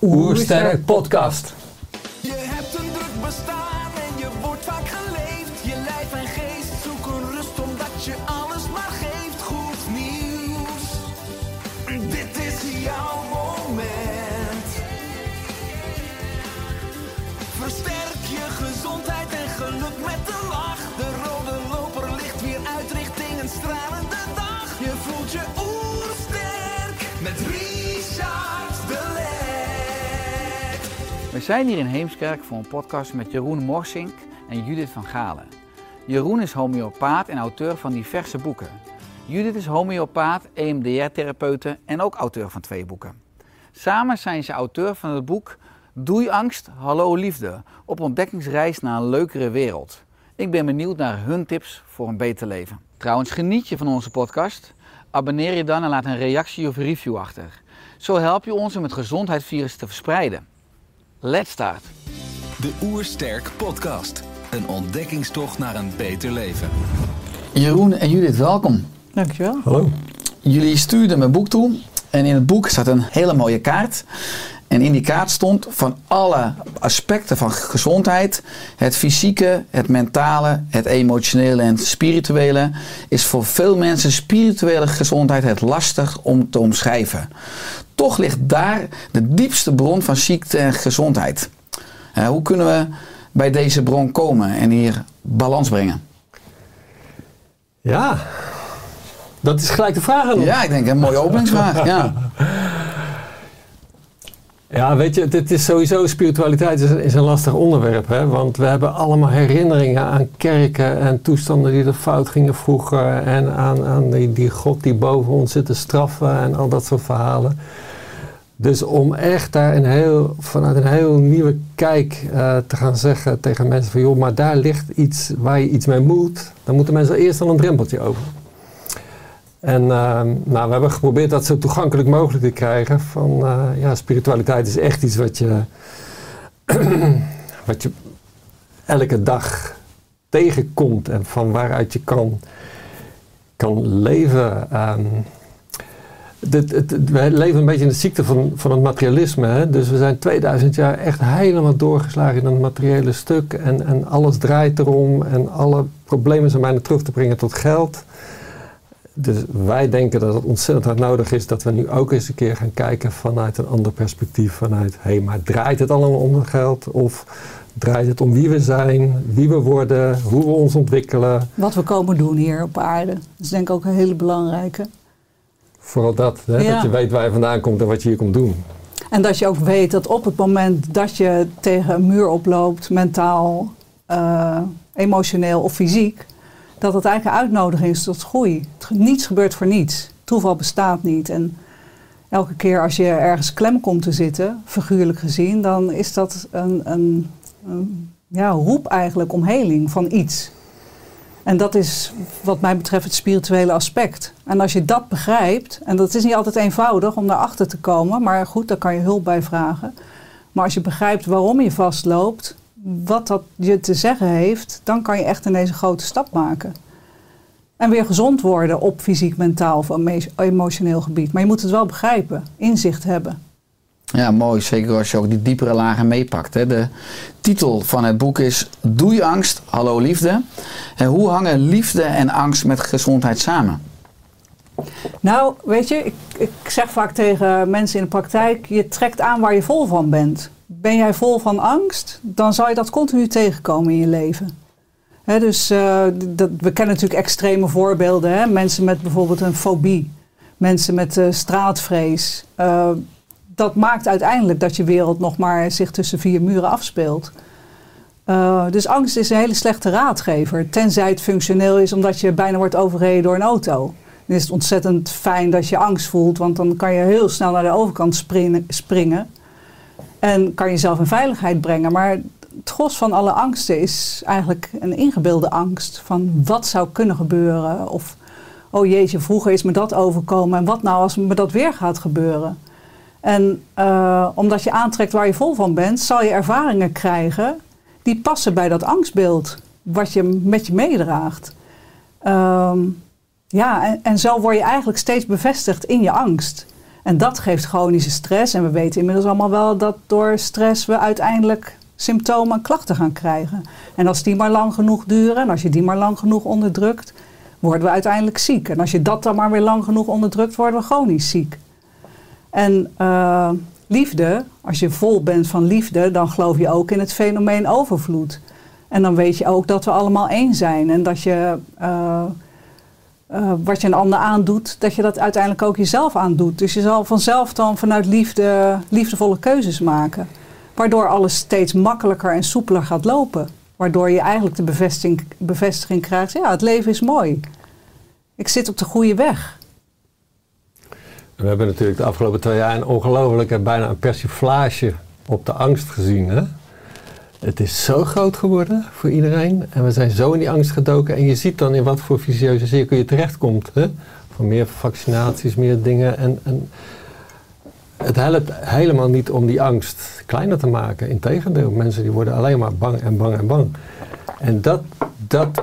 Oersterk Podcast. Zijn hier in Heemskerk voor een podcast met Jeroen Morsink en Judith van Galen. Jeroen is homeopaat en auteur van diverse boeken. Judith is homeopaat, EMDR-therapeute en ook auteur van twee boeken. Samen zijn ze auteur van het boek Doei angst, hallo liefde, op ontdekkingsreis naar een leukere wereld. Ik ben benieuwd naar hun tips voor een beter leven. Trouwens, geniet je van onze podcast? Abonneer je dan en laat een reactie of review achter. Zo help je ons om het gezondheidsvirus te verspreiden. Let's start. De Oersterk Podcast. Een ontdekkingstocht naar een beter leven. Jeroen en Judith, welkom. Dankjewel. Hallo. Jullie stuurden mijn boek toe en in het boek staat een hele mooie kaart. En in die kaart stond van alle aspecten van gezondheid, het fysieke, het mentale, het emotionele en het spirituele, is voor veel mensen spirituele gezondheid het lastig om te omschrijven. Toch ligt daar de diepste bron van ziekte en gezondheid. Eh, hoe kunnen we bij deze bron komen en hier balans brengen? Ja, dat is gelijk de vraag aan. Ja, ik denk een mooie openingsvraag. Ja. Ja, weet je, dit is sowieso, spiritualiteit is, is een lastig onderwerp. Hè? Want we hebben allemaal herinneringen aan kerken en toestanden die er fout gingen vroeger. En aan, aan die, die God die boven ons zit te straffen en al dat soort verhalen. Dus om echt daar een heel, vanuit een heel nieuwe kijk eh, te gaan zeggen tegen mensen van... joh, maar daar ligt iets waar je iets mee moet. Dan moeten mensen eerst al een drempeltje over. En uh, nou, we hebben geprobeerd dat zo toegankelijk mogelijk te krijgen. Van uh, ja, spiritualiteit is echt iets wat je, wat je elke dag tegenkomt en van waaruit je kan, kan leven. Um, het, het, we leven een beetje in de ziekte van, van het materialisme. Hè? Dus we zijn 2000 jaar echt helemaal doorgeslagen in een materiële stuk. En, en alles draait erom. En alle problemen zijn bijna terug te brengen tot geld. Dus wij denken dat het ontzettend hard nodig is dat we nu ook eens een keer gaan kijken vanuit een ander perspectief. Vanuit, hé, hey, maar draait het allemaal om geld? Of draait het om wie we zijn, wie we worden, hoe we ons ontwikkelen? Wat we komen doen hier op aarde. Dat is denk ik ook een hele belangrijke. Vooral dat, hè? Ja. dat je weet waar je vandaan komt en wat je hier komt doen. En dat je ook weet dat op het moment dat je tegen een muur oploopt, mentaal, uh, emotioneel of fysiek, dat het eigenlijk een uitnodiging is tot groei. Niets gebeurt voor niets. Toeval bestaat niet. En elke keer als je ergens klem komt te zitten, figuurlijk gezien, dan is dat een, een, ja, roep eigenlijk om heling van iets. En dat is wat mij betreft het spirituele aspect. En als je dat begrijpt, en dat is niet altijd eenvoudig om daarachter te komen, maar goed, daar kan je hulp bij vragen. Maar als je begrijpt waarom je vastloopt, wat dat je te zeggen heeft, dan kan je echt in deze grote stap maken. En weer gezond worden op fysiek, mentaal of emotioneel gebied. Maar je moet het wel begrijpen, inzicht hebben. Ja, mooi. Zeker als je ook die diepere lagen meepakt. Hè. De titel van het boek is Doei angst, hallo liefde. En hoe hangen liefde en angst met gezondheid samen? Nou, weet je, ik, ik zeg vaak tegen mensen in de praktijk... je trekt aan waar je vol van bent. Ben jij vol van angst, dan zal je dat continu tegenkomen in je leven. Dus uh, dat, we kennen natuurlijk extreme voorbeelden. Hè? Mensen met bijvoorbeeld een fobie. Mensen met uh, straatvrees. Uh, dat maakt uiteindelijk dat je wereld nog maar zich tussen vier muren afspeelt. Dus angst is een hele slechte raadgever. Tenzij het functioneel is omdat je bijna wordt overreden door een auto. Dan is het ontzettend fijn dat je angst voelt, want dan kan je heel snel naar de overkant springen. springen. En kan jezelf in veiligheid brengen. Maar het gros van alle angsten is eigenlijk een ingebeelde angst. Van wat zou kunnen gebeuren? Of, oh jeetje, vroeger is me dat overkomen. En wat nou als me dat weer gaat gebeuren? En eh, omdat je aantrekt waar je vol van bent, zal je ervaringen krijgen die passen bij dat angstbeeld. Wat je met je meedraagt. Ehm, ja, en zo word je eigenlijk steeds bevestigd in je angst. En dat geeft chronische stress. En we weten inmiddels allemaal wel dat door stress we uiteindelijk symptomen en klachten gaan krijgen. En als die maar lang genoeg duren en als je die maar lang genoeg onderdrukt, worden we uiteindelijk ziek. En als je dat dan maar weer lang genoeg onderdrukt, worden we chronisch ziek. En eh, liefde, als je vol bent van liefde, dan geloof je ook in het fenomeen overvloed. En dan weet je ook dat we allemaal één zijn en dat je. eh, eh, wat je een ander aandoet, dat je dat uiteindelijk ook jezelf aandoet. Dus je zal vanzelf dan vanuit liefde liefdevolle keuzes maken. Waardoor alles steeds makkelijker en soepeler gaat lopen. Waardoor je eigenlijk de bevestiging, bevestiging krijgt, ja, het leven is mooi. Ik zit op de goede weg. We hebben natuurlijk de afgelopen twee jaar een ongelofelijke, bijna een persiflage op de angst gezien. Hè? Het is zo groot geworden voor iedereen en we zijn zo in die angst gedoken. En je ziet dan in wat voor vicieuze cirkel je terechtkomt. Hè? Van meer vaccinaties, meer dingen. En, en het helpt helemaal niet om die angst kleiner te maken. Integendeel, mensen die worden alleen maar bang en bang en bang. En dat, dat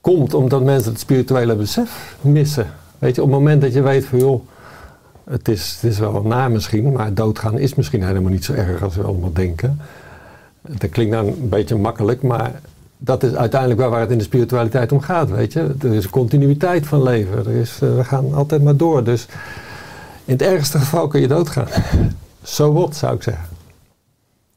komt omdat mensen het spirituele besef missen. Weet je, op het moment dat je weet van joh, het is, het is wel na misschien, maar doodgaan is misschien helemaal niet zo erg als we allemaal denken. Dat klinkt nou een beetje makkelijk, maar dat is uiteindelijk waar, waar het in de spiritualiteit om gaat, weet je. Er is een continuïteit van leven, er is, eh, we gaan altijd maar door. Dus in het ergste geval kun je doodgaan. Zo wat, zou ik zeggen.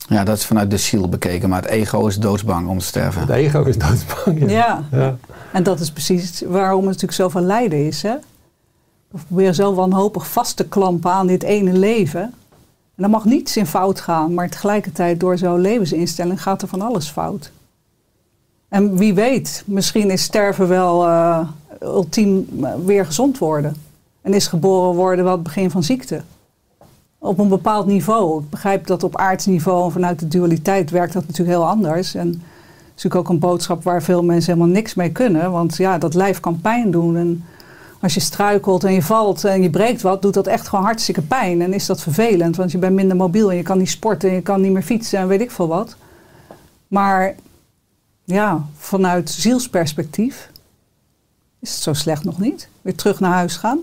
Ja, dat is vanuit de ziel bekeken, maar het ego is doodsbang om te sterven. Het ego is doodsbang. Ja. Ja. Ja. En dat is precies waarom het natuurlijk zoveel lijden is. Hè? We proberen zo wanhopig vast te klampen aan dit ene leven. Dan mag niets in fout gaan, maar tegelijkertijd door zo'n levensinstelling gaat er van alles fout. En wie weet, misschien is sterven wel eh, ultiem eh, weer gezond worden. En is geboren worden wel het begin van ziekte. Op een bepaald niveau. Ik begrijp dat op aardsniveau en vanuit de dualiteit werkt dat natuurlijk heel anders. En het is natuurlijk ook een boodschap waar veel mensen helemaal niks mee kunnen. Want ja, dat lijf kan pijn doen. En als je struikelt en je valt en je breekt wat, doet dat echt gewoon hartstikke pijn. En is dat vervelend, want je bent minder mobiel en je kan niet sporten en je kan niet meer fietsen en weet ik veel wat. Maar ja, vanuit zielsperspectief is het zo slecht nog niet. Weer terug naar huis gaan.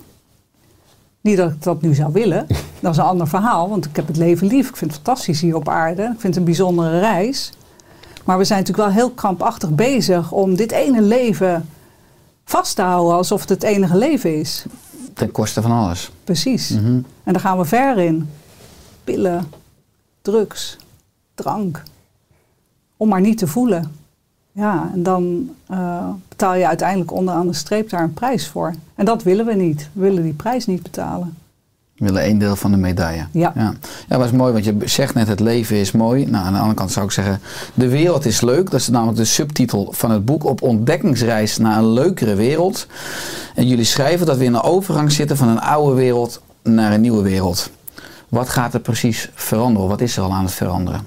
Niet dat ik dat nu zou willen. Dat is een ander verhaal, want ik heb het leven lief. Ik vind het fantastisch hier op aarde. Ik vind het een bijzondere reis. Maar we zijn natuurlijk wel heel krampachtig bezig om dit ene leven vast te houden alsof het het enige leven is. Ten koste van alles. Precies. Mhm. En daar gaan we ver in. Pillen, drugs, drank. Om maar niet te voelen. Ja, en dan eh, betaal je uiteindelijk onderaan de streep daar een prijs voor. En dat willen we niet. We willen die prijs niet betalen. We willen één deel van de medaille. Ja. Ja, ja dat is mooi, want je zegt net het leven is mooi. Nou, aan de andere kant zou ik zeggen, de wereld is leuk. Dat is namelijk de subtitel van het boek op ontdekkingsreis naar een leukere wereld. En jullie schrijven dat we in een overgang zitten van een oude wereld naar een nieuwe wereld. Wat gaat er precies veranderen? Wat is er al aan het veranderen?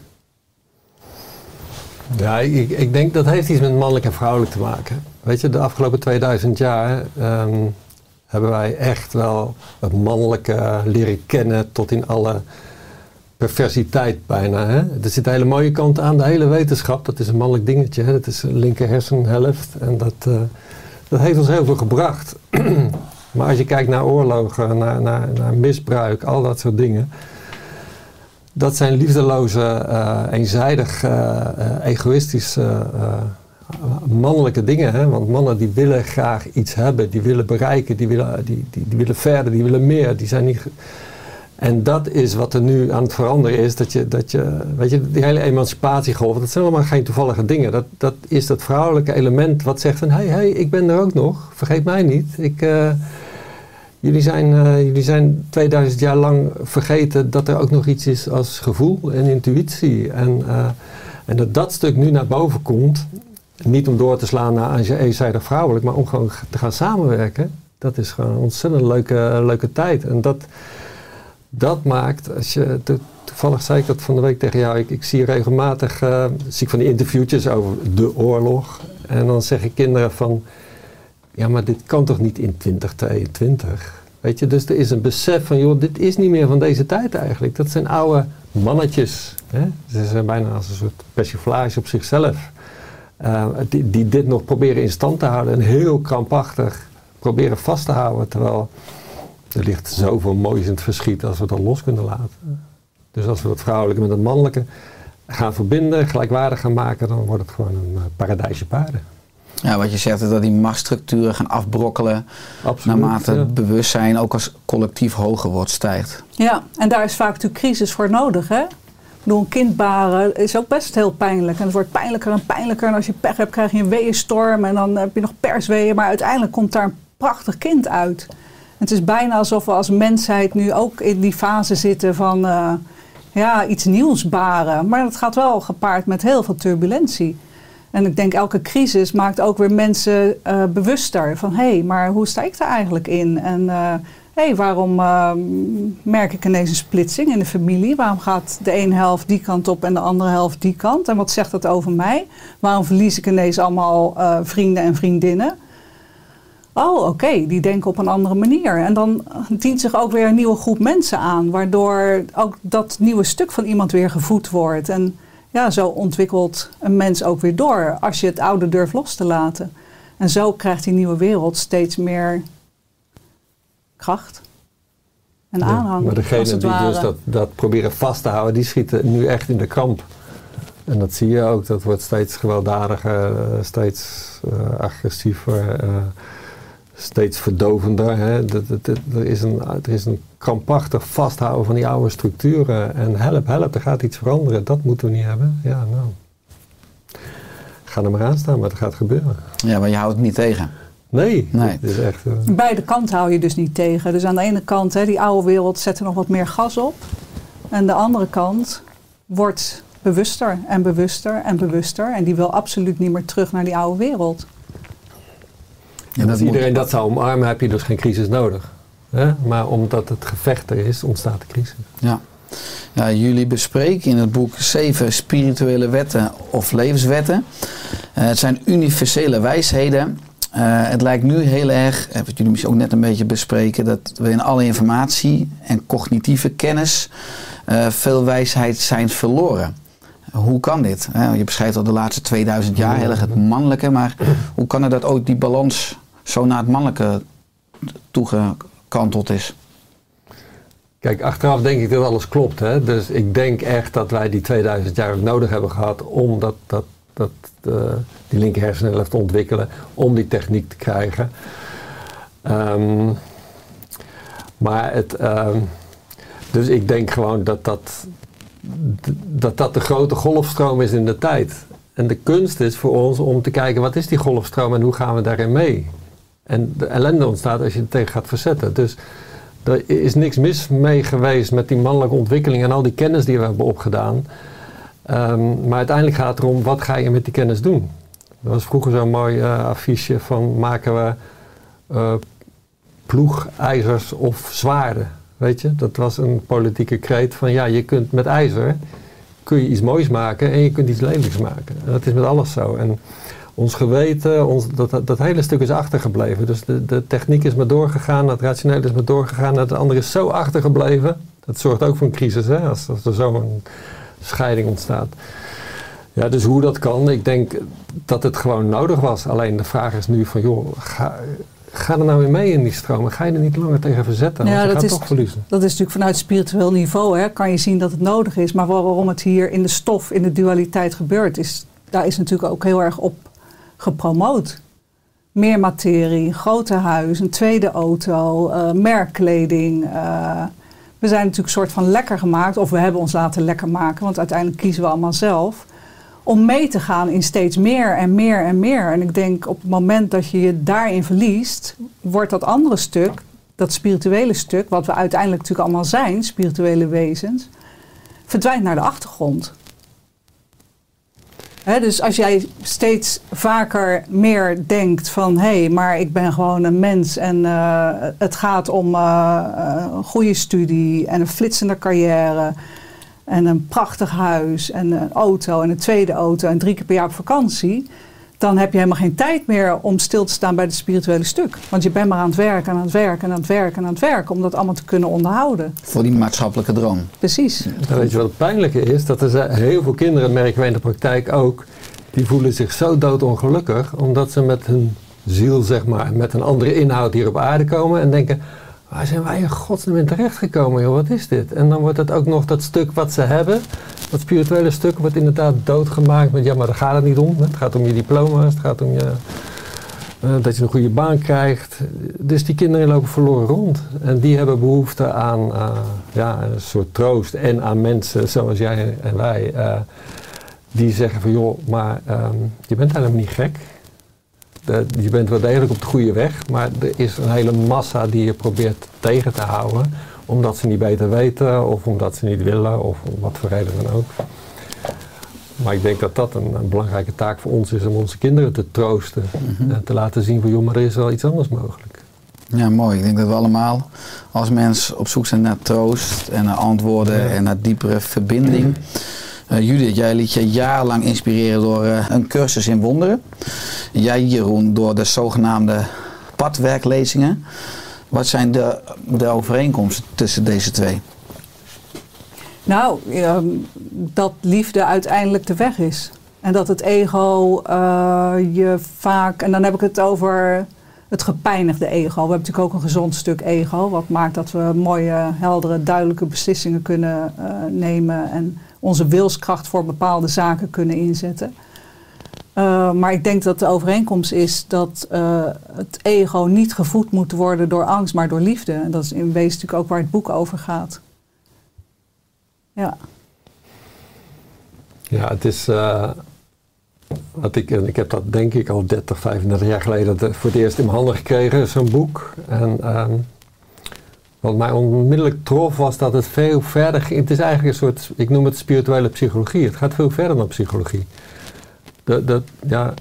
Ja, ik, ik denk dat heeft iets met mannelijk en vrouwelijk te maken. Weet je, de afgelopen 2000 jaar ehm, hebben wij echt wel het mannelijke leren kennen tot in alle perversiteit bijna. Hè? Er zit een hele mooie kant aan, de hele wetenschap. Dat is een mannelijk dingetje. Hè? Dat is een linker hersenhelft. En dat, eh, dat heeft ons heel veel gebracht. maar als je kijkt naar oorlogen, naar, naar, misbruik, al dat soort dingen. Dat zijn liefdeloze, eh, eenzijdig, eh, egoïstische, mannelijke dingen. Hè? Want mannen die willen graag iets hebben, die willen bereiken, die willen, die, die, die willen verder, die willen meer. Die zijn niet... En dat is wat er nu aan het veranderen is. Dat je, dat je, weet je, die hele emancipatiegolf, dat zijn allemaal geen toevallige dingen. Dat, dat is dat vrouwelijke element wat zegt van, hé, hey, hey, ik ben er ook nog. Vergeet mij niet. Ik, eh, jullie, zijn, eh, jullie zijn 2000 jaar lang vergeten dat er ook nog iets is als gevoel en intuïtie. En, eh, en dat dat stuk nu naar boven komt. Niet om door te slaan naar als je eenzijdig vrouwelijk, maar om gewoon te gaan samenwerken. Dat is gewoon een ontzettend leuke, leuke tijd. En dat, dat maakt, als je, to- toevallig zei ik dat van de week tegen jou. Ik, ik zie regelmatig eh, zie ik van die interviewtjes over de oorlog. En dan zeggen kinderen van... Ja, maar dit kan toch niet in 2022? Weet je, dus er is een besef van... joh, dit is niet meer van deze tijd eigenlijk. Dat zijn oude mannetjes. Hè? Ze zijn bijna als een soort persiflage op zichzelf. Eh, die, die dit nog proberen in stand te houden. En heel krampachtig proberen vast te houden. Terwijl er ligt zoveel moois in het verschiet als we dat los kunnen laten. Dus als we het vrouwelijke met het mannelijke gaan verbinden, gelijkwaardig gaan maken, dan wordt het gewoon een eh, paradijsje paarden. Ja, wat je zegt is dat die machtsstructuren gaan afbrokkelen Absoluut. naarmate ja. het bewustzijn ook als collectief hoger wordt, stijgt. Ja, en daar is vaak natuurlijk crisis voor nodig, hè? Bedoel, een kind baren is ook best heel pijnlijk. En het wordt pijnlijker en pijnlijker. En als je pech hebt, krijg je een weeënstorm. En dan heb je nog persweeën. Maar uiteindelijk komt daar een prachtig kind uit. Het is bijna alsof we als mensheid nu ook in die fase zitten van eh, ja, iets nieuws baren. Maar dat gaat wel gepaard met heel veel turbulentie. En ik denk elke crisis maakt ook weer mensen eh, bewuster van hé, hey, maar hoe sta ik daar eigenlijk in? En eh, waarom eh, merk ik ineens een splitsing in de familie? Waarom gaat de ene helft die kant op en de andere helft die kant? En wat zegt dat over mij? Waarom verlies ik ineens allemaal eh, vrienden en vriendinnen? Oh, oké, die denken op een andere manier. En dan dient zich ook weer een nieuwe groep mensen aan, waardoor ook dat nieuwe stuk van iemand weer gevoed wordt. En ja, zo ontwikkelt een mens ook weer door als je het oude durft los te laten. En zo krijgt die nieuwe wereld steeds meer kracht en Ja, aanhang. maar degene als het die dus dat, dat proberen vast te houden, die schieten nu echt in de kramp. En dat zie je ook, dat wordt steeds gewelddadiger, eh, steeds eh, agressiever, eh, steeds verdovender. Hè. Dat, dat- dat- er, is een, er is een krampachtig vasthouden van die oude structuren. En help, help, er gaat iets veranderen. Dat moeten we niet hebben. Ja, nou. Ga er maar aan staan, maar het gaat gebeuren. Ja, maar je houdt het niet tegen. Nee, Nee. dit is echt... eh, Beide kanten hou je dus niet tegen. Dus aan de ene kant, hè, die oude wereld zet er nog wat meer gas op. En de andere kant wordt bewuster en bewuster en bewuster. En die wil absoluut niet meer terug naar die oude wereld. Ja, En als iedereen dat zou omarmen, heb je dus geen crisis nodig. Hè? Maar omdat het gevecht er is, ontstaat de crisis. Ja. ja, jullie bespreken in het boek zeven spirituele wetten of levenswetten. Eh, het zijn universele wijsheden. Eh, het lijkt nu heel erg, eh, wat jullie misschien ook net een beetje bespreken, dat we in alle informatie en cognitieve kennis eh, veel wijsheid zijn verloren. Hoe kan dit? Je beschrijft al de laatste 2000 jaar heel erg het mannelijke, maar hoe kan het dat ook die balans zo naar het mannelijke toegekanteld is? Kijk, achteraf denk ik dat alles klopt. Hè? Dus ik denk echt dat wij die 2000 jaar nodig hebben gehad om dat, dat, dat, eh, die linker hersenhelft ontwikkelen, om die techniek te krijgen. Ehm, maar het, ehm, dus ik denk gewoon dat dat, dat dat de grote golfstroom is in de tijd. En de kunst is voor ons om te kijken wat is die golfstroom en hoe gaan we daarin mee. En de ellende ontstaat als je er tegen gaat verzetten. Dus er is niks mis mee geweest met die mannelijke ontwikkeling en al die kennis die we hebben opgedaan. Ehm, maar uiteindelijk gaat het erom, wat ga je met die kennis doen? Dat was vroeger zo'n mooi eh, affiche van maken we eh, ploegijzers of zwaarden. Weet je, dat was een politieke kreet van ja, je kunt met ijzer kun je iets moois maken en je kunt iets lelijks maken. En dat is met alles zo. En ons geweten, ons, dat, dat, hele stuk is achtergebleven. Dus de, de techniek is maar doorgegaan, het rationele is maar doorgegaan, het andere is zo achtergebleven. Dat zorgt ook voor een crisis, hè, als er zo'n scheiding ontstaat. Ja, dus hoe dat kan, ik denk dat het gewoon nodig was. Alleen de vraag is nu van, joh, ga, ga er nou weer mee in die stroom. En ga je er niet langer tegen verzetten, Ja, want je dat gaat is- toch verliezen. Dat is natuurlijk vanuit spiritueel niveau, hè, kan je zien dat het nodig is. Maar waarom het hier in de stof, in de dualiteit gebeurt, is, daar is natuurlijk ook heel erg op gepromoot. Meer materie, grote huis, een tweede auto, eh, merkkleding. eh. We zijn natuurlijk soort van lekker gemaakt, of we hebben ons laten lekker maken, want uiteindelijk kiezen we allemaal zelf. Om mee te gaan in steeds meer en meer en meer. En ik denk op het moment dat je je daarin verliest, wordt dat andere stuk, dat spirituele stuk, wat we uiteindelijk natuurlijk allemaal zijn, spirituele wezens, verdwijnt naar de achtergrond. Dus als jij steeds vaker meer denkt van hé, hey, maar ik ben gewoon een mens en eh, het gaat om eh, een goede studie en een flitsende carrière. en een prachtig huis en een auto en een tweede auto en drie keer per jaar op vakantie, dan heb je helemaal geen tijd meer om stil te staan bij het spirituele stuk. Want je bent maar aan het werken en aan het werken en aan het werken en aan het werken om dat allemaal te kunnen onderhouden. Voor die maatschappelijke droom. Precies. Dan weet je wat het pijnlijke is? Dat er zijn heel veel kinderen, merken we in de praktijk ook, die voelen zich zo doodongelukkig omdat ze met hun ziel, zeg maar, met een andere inhoud hier op aarde komen en denken, waar zijn wij in godsnaam in terechtgekomen, joh, wat is dit? En dan wordt het ook nog dat stuk wat ze hebben, dat spirituele stuk, wordt inderdaad doodgemaakt met, ja, maar daar gaat het niet om. Het gaat om je diploma's, het gaat om je, eh, dat je een goede baan krijgt. Dus die kinderen lopen verloren rond. En die hebben behoefte aan eh, ja, een soort troost en aan mensen zoals jij en wij, eh, die zeggen van, joh, maar ehm, je bent helemaal niet gek. De- je bent wel degelijk op de goede weg, maar er is een hele massa die je probeert tegen te houden, omdat ze niet beter weten of omdat ze niet willen of om wat voor reden dan ook. Maar ik denk dat dat een, een belangrijke taak voor ons is om onze kinderen te troosten en te laten zien van joh, maar er is wel iets anders mogelijk. Ja, mooi. Ik denk dat we allemaal als mens op zoek zijn naar troost en naar antwoorden Ja. en naar diepere verbinding. Eh, Judith, jij liet je jarenlang inspireren door eh, een cursus in wonderen. Jij, Jeroen, door de zogenaamde padwerklezingen. Wat zijn de, overeenkomsten tussen deze twee? Nou, ehm, dat liefde uiteindelijk de weg is. En dat het ego eh, je vaak, en dan heb ik het over het gepijnigde ego. We hebben natuurlijk ook een gezond stuk ego, wat maakt dat we mooie, heldere, duidelijke beslissingen kunnen nemen en onze wilskracht voor bepaalde zaken kunnen inzetten. Eh, maar ik denk dat de overeenkomst is dat eh, het ego niet gevoed moet worden door angst, maar door liefde. En dat is in wezen natuurlijk ook waar het boek over gaat. Ja. Ja, het is. eh, wat ik, ik heb dat denk ik al 30, 35 jaar geleden de- voor het eerst in mijn handen gekregen, zo'n boek. En ehm, wat mij onmiddellijk trof was dat het veel verder ging. Het is eigenlijk een soort, ik noem het spirituele psychologie. Het gaat veel verder dan psychologie. Ja,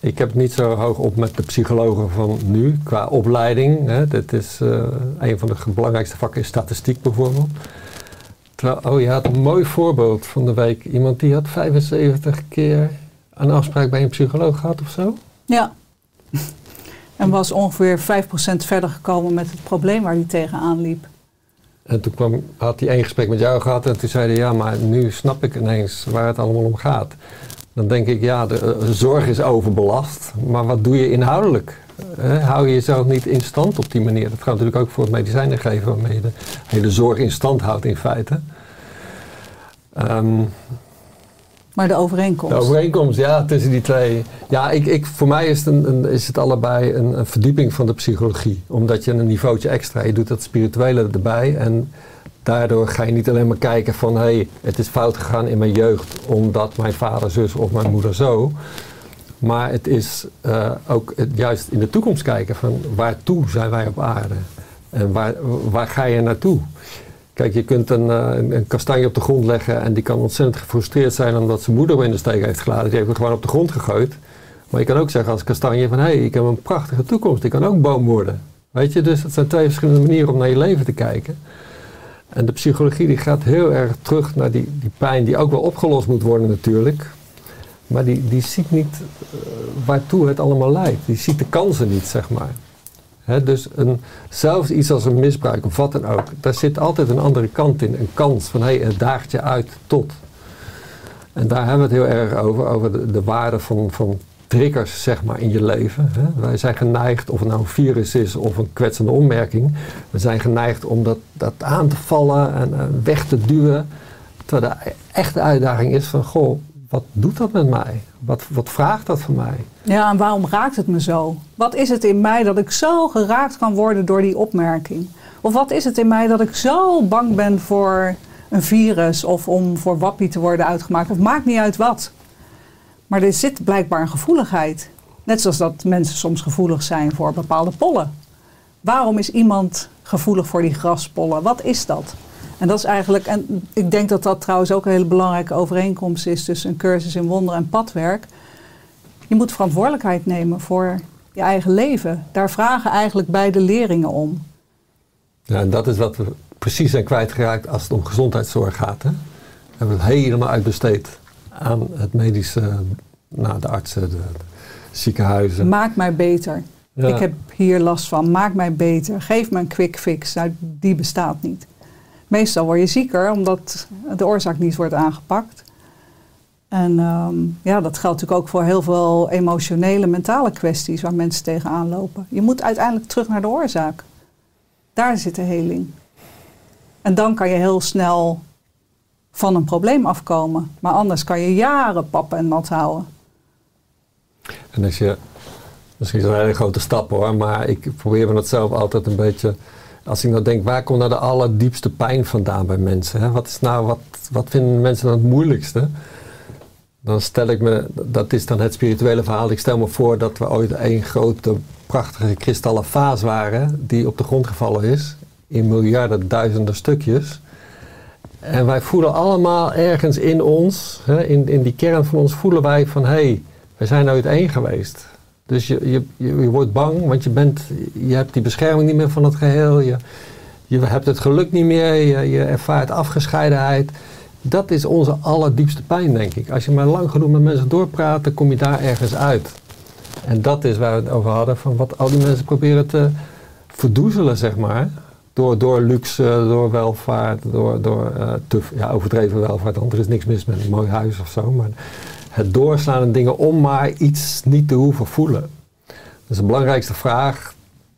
ik heb niet zo hoog op met de psychologen van nu qua opleiding. Hè. Dit is eh, een van de belangrijkste vakken is statistiek bijvoorbeeld. Oh, je had een mooi voorbeeld van de week. Iemand die had 75 keer een afspraak bij een psycholoog gehad of zo. Ja. En was ongeveer 5% verder gekomen met het probleem waar hij tegenaan liep. En toen kwam, had hij één gesprek met jou gehad en toen zei hij, ja, maar nu snap ik ineens waar het allemaal om gaat. Dan denk ik, ja, de, eh, zorg is overbelast, maar wat doe je inhoudelijk? Hou je jezelf niet in stand op die manier? Dat gaat natuurlijk ook voor het medicijnen geven waarmee je de hele zorg in stand houdt in feite. Ehm, Maar de overeenkomst. De overeenkomst, ja, tussen die twee. Ja, ik, ik, voor mij is het, een, is het allebei een, een verdieping van de psychologie. Omdat je een niveautje extra, je doet dat spirituele erbij. En daardoor ga je niet alleen maar kijken van... hé, hey, het is fout gegaan in mijn jeugd omdat mijn vader, zus of mijn moeder zo. Maar het is eh, ook het juist in de toekomst kijken van waartoe zijn wij op aarde? En waar, waar ga je naartoe? Kijk, je kunt een, eh, een, een kastanje op de grond leggen en die kan ontzettend gefrustreerd zijn omdat zijn moeder hem in de steek heeft gelaten. Die heeft hem gewoon op de grond gegooid. Maar je kan ook zeggen als kastanje van hé, hey, ik heb een prachtige toekomst, ik kan ook boom worden. Weet je, dus het zijn twee verschillende manieren om naar je leven te kijken. En de psychologie die gaat heel erg terug naar die, die pijn die ook wel opgelost moet worden natuurlijk. Maar die, die ziet niet eh, waartoe het allemaal leidt. Die ziet de kansen niet, zeg maar. Dus een, zelfs iets als een misbruik of wat dan ook, daar zit altijd een andere kant in. Een kans van hé, hey, het daagt je uit tot. En daar hebben we het heel erg over, over de, de waarde van, van triggers zeg maar, in je leven. Wij zijn geneigd, of het nou een virus is of een kwetsende opmerking, we zijn geneigd om dat, dat aan te vallen en eh, weg te duwen. Terwijl de echte uitdaging is van, goh, wat doet dat met mij? Wat, wat vraagt dat van mij? Ja, en waarom raakt het me zo? Wat is het in mij dat ik zo geraakt kan worden door die opmerking? Of wat is het in mij dat ik zo bang ben voor een virus of om voor wappie te worden uitgemaakt? Of maakt niet uit wat. Maar er zit blijkbaar een gevoeligheid. Net zoals dat mensen soms gevoelig zijn voor bepaalde pollen. Waarom is iemand gevoelig voor die graspollen? Wat is dat? En dat is eigenlijk, en ik denk dat dat trouwens ook een hele belangrijke overeenkomst is tussen een cursus in wonder en padwerk. Je moet verantwoordelijkheid nemen voor je eigen leven. Daar vragen eigenlijk beide leerlingen om. Ja, en dat is wat we precies zijn kwijtgeraakt als het om gezondheidszorg gaat. Hè? hebben we het helemaal uitbesteed aan het medische, nou, de artsen, de, de ziekenhuizen. Maak mij beter. Ja. Ik heb hier last van. Maak mij beter. Geef me een quick fix. Nou, die bestaat niet. Meestal word je zieker omdat de oorzaak niet wordt aangepakt. En ehm, ja, dat geldt natuurlijk ook voor heel veel emotionele, mentale kwesties waar mensen tegenaan lopen. Je moet uiteindelijk terug naar de oorzaak. Daar zit de heling. En dan kan je heel snel van een probleem afkomen. Maar anders kan je jaren pappen en nat houden. En als je, misschien is een hele grote stap hoor, maar ik probeer me dat zelf altijd een beetje. Als ik nou denk, waar komt nou de allerdiepste pijn vandaan bij mensen? Hè? Wat, is nou, wat, wat vinden mensen dan het moeilijkste? Dan stel ik me, dat is dan het spirituele verhaal. Ik stel me voor dat we ooit één grote, prachtige kristallen vaas waren, die op de grond gevallen is, in miljarden, duizenden stukjes. En wij voelen allemaal ergens in ons, hè, in, in die kern van ons, voelen wij van hé, hey, we zijn nooit één geweest. Dus je, je, je, wordt bang, want je, bent, je hebt die bescherming niet meer van het geheel. Je, je hebt het geluk niet meer, je, je ervaart afgescheidenheid. Dat is onze allerdiepste pijn, denk ik. Als je maar lang genoeg met mensen doorpraat, dan kom je daar ergens uit. En dat is waar we het over hadden, van wat al die mensen proberen te verdoezelen, zeg maar. Door, door luxe, door welvaart, door, door eh, ja, overdreven welvaart. Want er is niks mis met een mooi huis of zo. Maar het doorslaan in dingen om maar iets niet te hoeven voelen. Dat is de belangrijkste vraag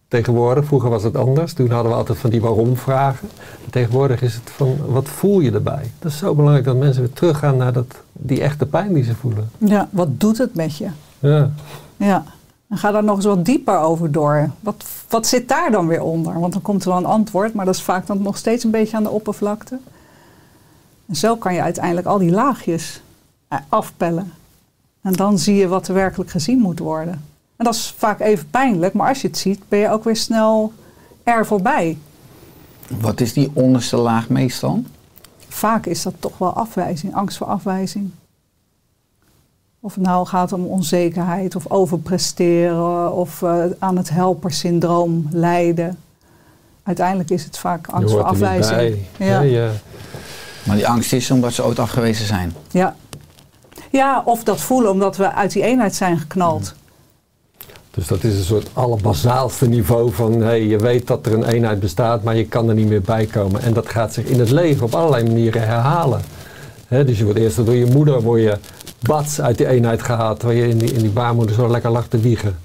tegenwoordig. Vroeger was het anders. Toen hadden we altijd van die waarom-vragen. Tegenwoordig is het van wat voel je erbij? Dat is zo belangrijk dat mensen weer teruggaan naar dat, die echte pijn die ze voelen. Ja, wat doet het met je? Ja. Ja. En ga daar nog eens wat dieper over door. Wat, wat zit daar dan weer onder? Want dan komt er wel een antwoord, maar dat is vaak dan nog steeds een beetje aan de oppervlakte. En zo kan je uiteindelijk al die laagjes afpellen. En dan zie je wat er werkelijk gezien moet worden. En dat is vaak even pijnlijk, maar als je het ziet, ben je ook weer snel er voorbij. Wat is die onderste laag meestal? Vaak is dat toch wel afwijzing, angst voor afwijzing. Of het nou gaat om onzekerheid of overpresteren of eh, aan het helpersyndroom lijden. Uiteindelijk is het vaak angst voor hoort niet afwijzing. bij. Ja. hè, je- Maar die angst is omdat ze ooit afgewezen zijn. Ja. Ja, of dat voelen omdat we uit die eenheid zijn geknald. Dus dat is een soort allerbasaalste niveau van hey, je weet dat er een eenheid bestaat, maar je kan er niet meer bij komen. En dat gaat zich in het leven op allerlei manieren herhalen. Dus je wordt eerst door je moeder word je bats uit die eenheid gehaald, terwijl je in die, in die baarmoeder zo lekker lag te wiegen.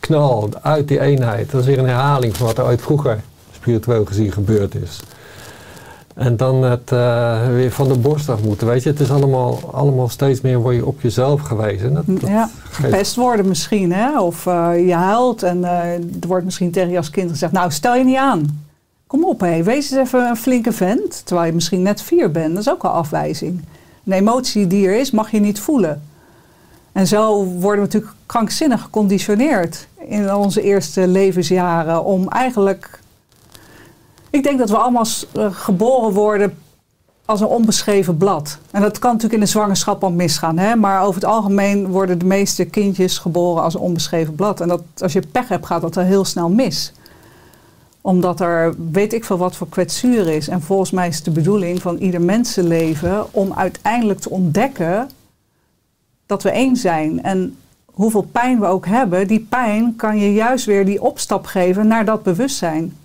Knal uit die eenheid. Dat is weer een herhaling van wat er ooit vroeger spiritueel gezien gebeurd is. En dan het eh, weer van de borst af moeten, weet je. Het is allemaal, allemaal steeds meer word je op jezelf gewezen. Dat, dat Ja, geeft- gepest worden misschien, hè? of eh, je huilt en eh, er wordt misschien tegen je als kind gezegd: Nou, stel je niet aan. Kom op, hé, wees eens even een flinke vent. Terwijl je misschien net vier bent, dat is ook al afwijzing. Een emotie die er is, mag je niet voelen. En zo worden we natuurlijk krankzinnig geconditioneerd in onze eerste levensjaren om eigenlijk. Ik denk dat we allemaal eh, geboren worden als een onbeschreven blad. En dat kan natuurlijk in de zwangerschap al misgaan. Hè? Maar over het algemeen worden de meeste kindjes geboren als een onbeschreven blad. En dat, als je pech hebt, gaat dat er heel snel mis. Omdat er weet ik veel wat voor kwetsuur is. En volgens mij is de bedoeling van ieder mensenleven om uiteindelijk te ontdekken dat we één zijn. En hoeveel pijn we ook hebben, die pijn kan je juist weer die opstap geven naar dat bewustzijn.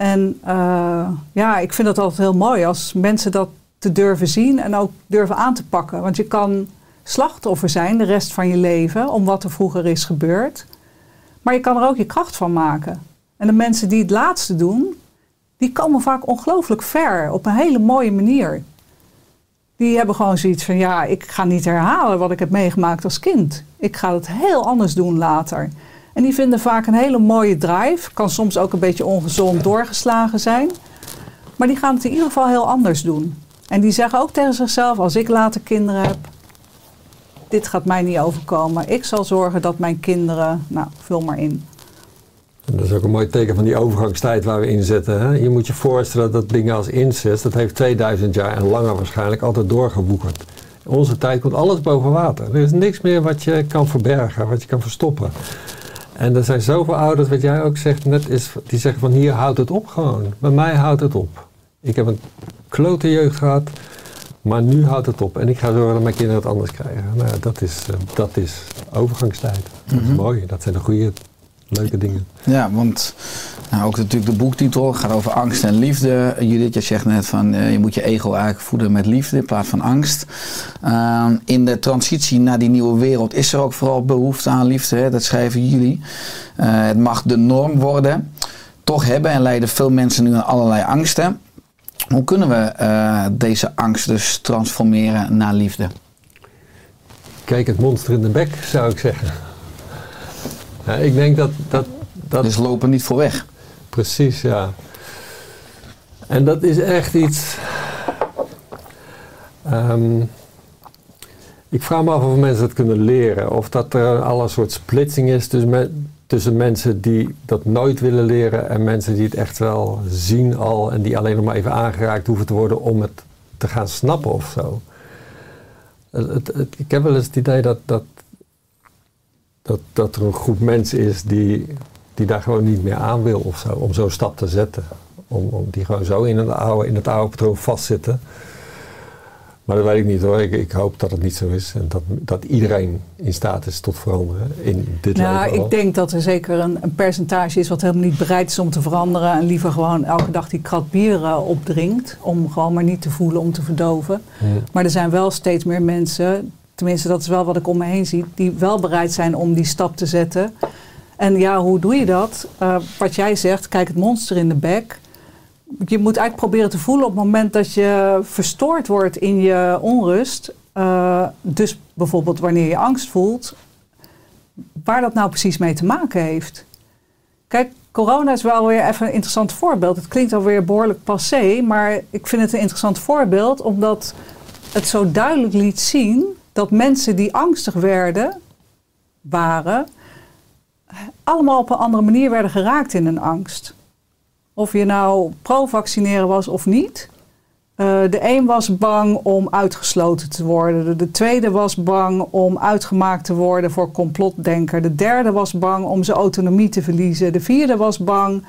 En eh, ja, ik vind het altijd heel mooi als mensen dat te durven zien en ook durven aan te pakken. Want je kan slachtoffer zijn de rest van je leven om wat er vroeger is gebeurd. Maar je kan er ook je kracht van maken. En de mensen die het laatste doen, die komen vaak ongelooflijk ver op een hele mooie manier. Die hebben gewoon zoiets van, ja, ik ga niet herhalen wat ik heb meegemaakt als kind. Ik ga het heel anders doen later. En die vinden vaak een hele mooie drive. Kan soms ook een beetje ongezond doorgeslagen zijn. Maar die gaan het in ieder geval heel anders doen. En die zeggen ook tegen zichzelf: als ik later kinderen heb, dit gaat mij niet overkomen. Ik zal zorgen dat mijn kinderen, nou, vul maar in. En dat is ook een mooi teken van die overgangstijd waar we in zitten. Hè? Je moet je voorstellen dat dingen als incest, dat heeft 2000 jaar en langer waarschijnlijk altijd doorgewoekerd. In onze tijd komt alles boven water. Er is niks meer wat je kan verbergen, wat je kan verstoppen. En er zijn zoveel ouders, wat jij ook zegt net, is, die zeggen van hier houdt het op gewoon. Bij mij houdt het op. Ik heb een klote jeugd gehad, maar nu houdt het op. En ik ga zorgen dat mijn kinderen het anders krijgen. Nou, dat is, eh, dat is overgangstijd. Dat is Mhm. mooi. Dat zijn de goede, leuke dingen. Ja, want nou, ook natuurlijk de boektitel gaat over angst en liefde. Judith, je zegt net van eh, je moet je ego eigenlijk voeden met liefde in plaats van angst. Ehm, in de transitie naar die nieuwe wereld is er ook vooral behoefte aan liefde. Hè? Dat schrijven jullie. Eh, het mag de norm worden. Toch hebben en lijden veel mensen nu aan allerlei angsten. Hoe kunnen we eh, deze angst dus transformeren naar liefde? Kijk het monster in de bek, zou ik zeggen. Ja, ik denk dat, dat, dat Dus lopen niet voor weg. Precies, ja. En dat is echt iets. Ehm, ik vraag me af of mensen dat kunnen leren. Of dat er al een soort splitsing is tussen, me- tussen mensen die dat nooit willen leren en mensen die het echt wel zien al en die alleen nog maar even aangeraakt hoeven te worden om het te gaan snappen of zo. Het- ik heb wel eens het idee dat, dat, dat, dat er een groep mensen is die, die daar gewoon niet meer aan wil of zo, om zo'n stap te zetten. Om, om die gewoon zo in het oude, in het oude patroon vastzitten. Maar dat weet ik niet hoor. Ik, ik hoop dat het niet zo is. En dat, dat iedereen in staat is tot veranderen in dit Nou, leven. al. ik denk dat er zeker een, een percentage is wat helemaal niet bereid is om te veranderen. En liever gewoon elke dag die krat bier eh, opdrinkt. Om gewoon maar niet te voelen, om te verdoven. Ja. Maar er zijn wel steeds meer mensen, tenminste dat is wel wat ik om me heen zie, die wel bereid zijn om die stap te zetten. En ja, hoe doe je dat? Eh, wat jij zegt, kijk het monster in de bek. Je moet eigenlijk proberen te voelen op het moment dat je verstoord wordt in je onrust. eh, dus bijvoorbeeld wanneer je angst voelt, waar dat nou precies mee te maken heeft. Kijk, corona is wel weer even een interessant voorbeeld. Het klinkt alweer behoorlijk passé, maar ik vind het een interessant voorbeeld omdat het zo duidelijk liet zien dat mensen die angstig werden, waren, allemaal op een andere manier werden geraakt in hun angst. Of je nou pro-vaccineren was of niet. Eh, de een was bang om uitgesloten te worden. De, de tweede was bang om uitgemaakt te worden voor complotdenker. De derde was bang om zijn autonomie te verliezen. De vierde was bang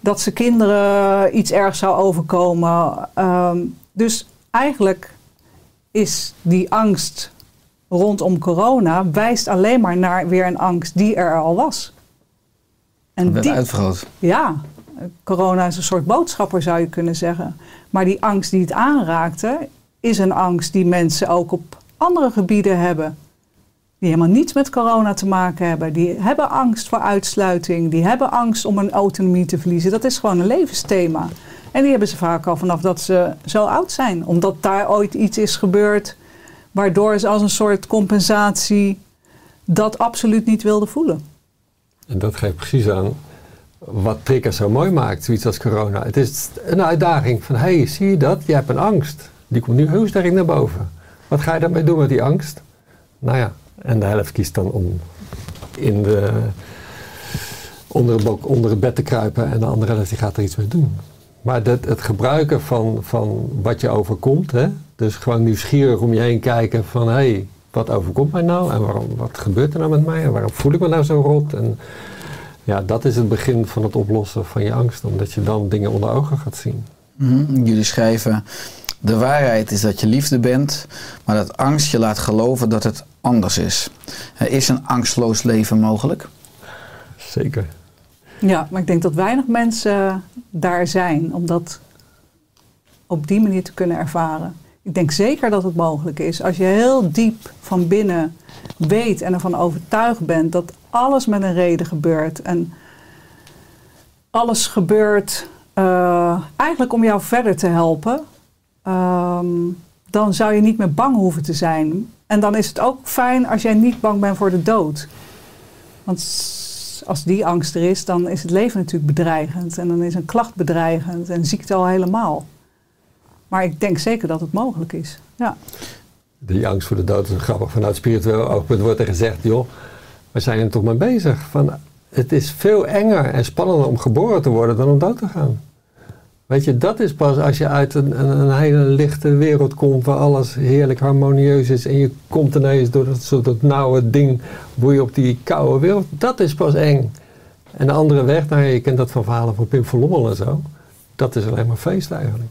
dat zijn kinderen iets ergs zou overkomen. Ehm, dus eigenlijk is die angst rondom corona wijst alleen maar naar weer een angst die er al was. En die, uitvergroot. ja, corona is een soort boodschapper zou je kunnen zeggen. Maar die angst die het aanraakte, is een angst die mensen ook op andere gebieden hebben. Die helemaal niets met corona te maken hebben. Die hebben angst voor uitsluiting. Die hebben angst om een autonomie te verliezen. Dat is gewoon een levensthema. En die hebben ze vaak al vanaf dat ze zo oud zijn. Omdat daar ooit iets is gebeurd waardoor ze als een soort compensatie dat absoluut niet wilden voelen. En dat geeft precies aan wat triggers zo mooi maakt, zoiets als corona. Het is een uitdaging van, hé, hey, zie je dat? Je hebt een angst. Die komt nu heel sterk naar boven. Wat ga je daarmee doen met die angst? Nou ja, en de helft kiest dan om in de, onder, het, onder het bed te kruipen en de andere helft die gaat er iets mee doen. Maar dat, het gebruiken van, van wat je overkomt, hè? dus gewoon nieuwsgierig om je heen kijken van, hé, hey, wat overkomt mij nou en waarom, wat gebeurt er nou met mij en waarom voel ik me nou zo rot? En, ja, dat is het begin van het oplossen van je angst, omdat je dan dingen onder ogen gaat zien. Mhm. Jullie schrijven: De waarheid is dat je liefde bent, maar dat angst je laat geloven dat het anders is. Is een angstloos leven mogelijk? Zeker. Ja, maar ik denk dat weinig mensen daar zijn om dat op die manier te kunnen ervaren. Ik denk zeker dat het mogelijk is. Als je heel diep van binnen weet en ervan overtuigd bent dat alles met een reden gebeurt. En alles gebeurt eh, eigenlijk om jou verder te helpen. ehm, dan zou je niet meer bang hoeven te zijn. En dan is het ook fijn als jij niet bang bent voor de dood. Want als die angst er is, dan is het leven natuurlijk bedreigend. En dan is een klacht bedreigend en ziekte al helemaal. Maar ik denk zeker dat het mogelijk is. Ja. Die angst voor de dood is grappig. Vanuit spiritueel oogpunt wordt er gezegd, joh, we zijn er toch mee bezig. Van, het is veel enger en spannender om geboren te worden dan om dood te gaan. Weet je, dat is pas als je uit een, een, een hele lichte wereld komt waar alles heerlijk harmonieus is en je komt ineens door dat soort dat nauwe ding, word je op die koude wereld. Dat is pas eng. En de andere weg, nou je kent dat van verhalen van Pim van Lommel en zo. dat is alleen maar feest eigenlijk.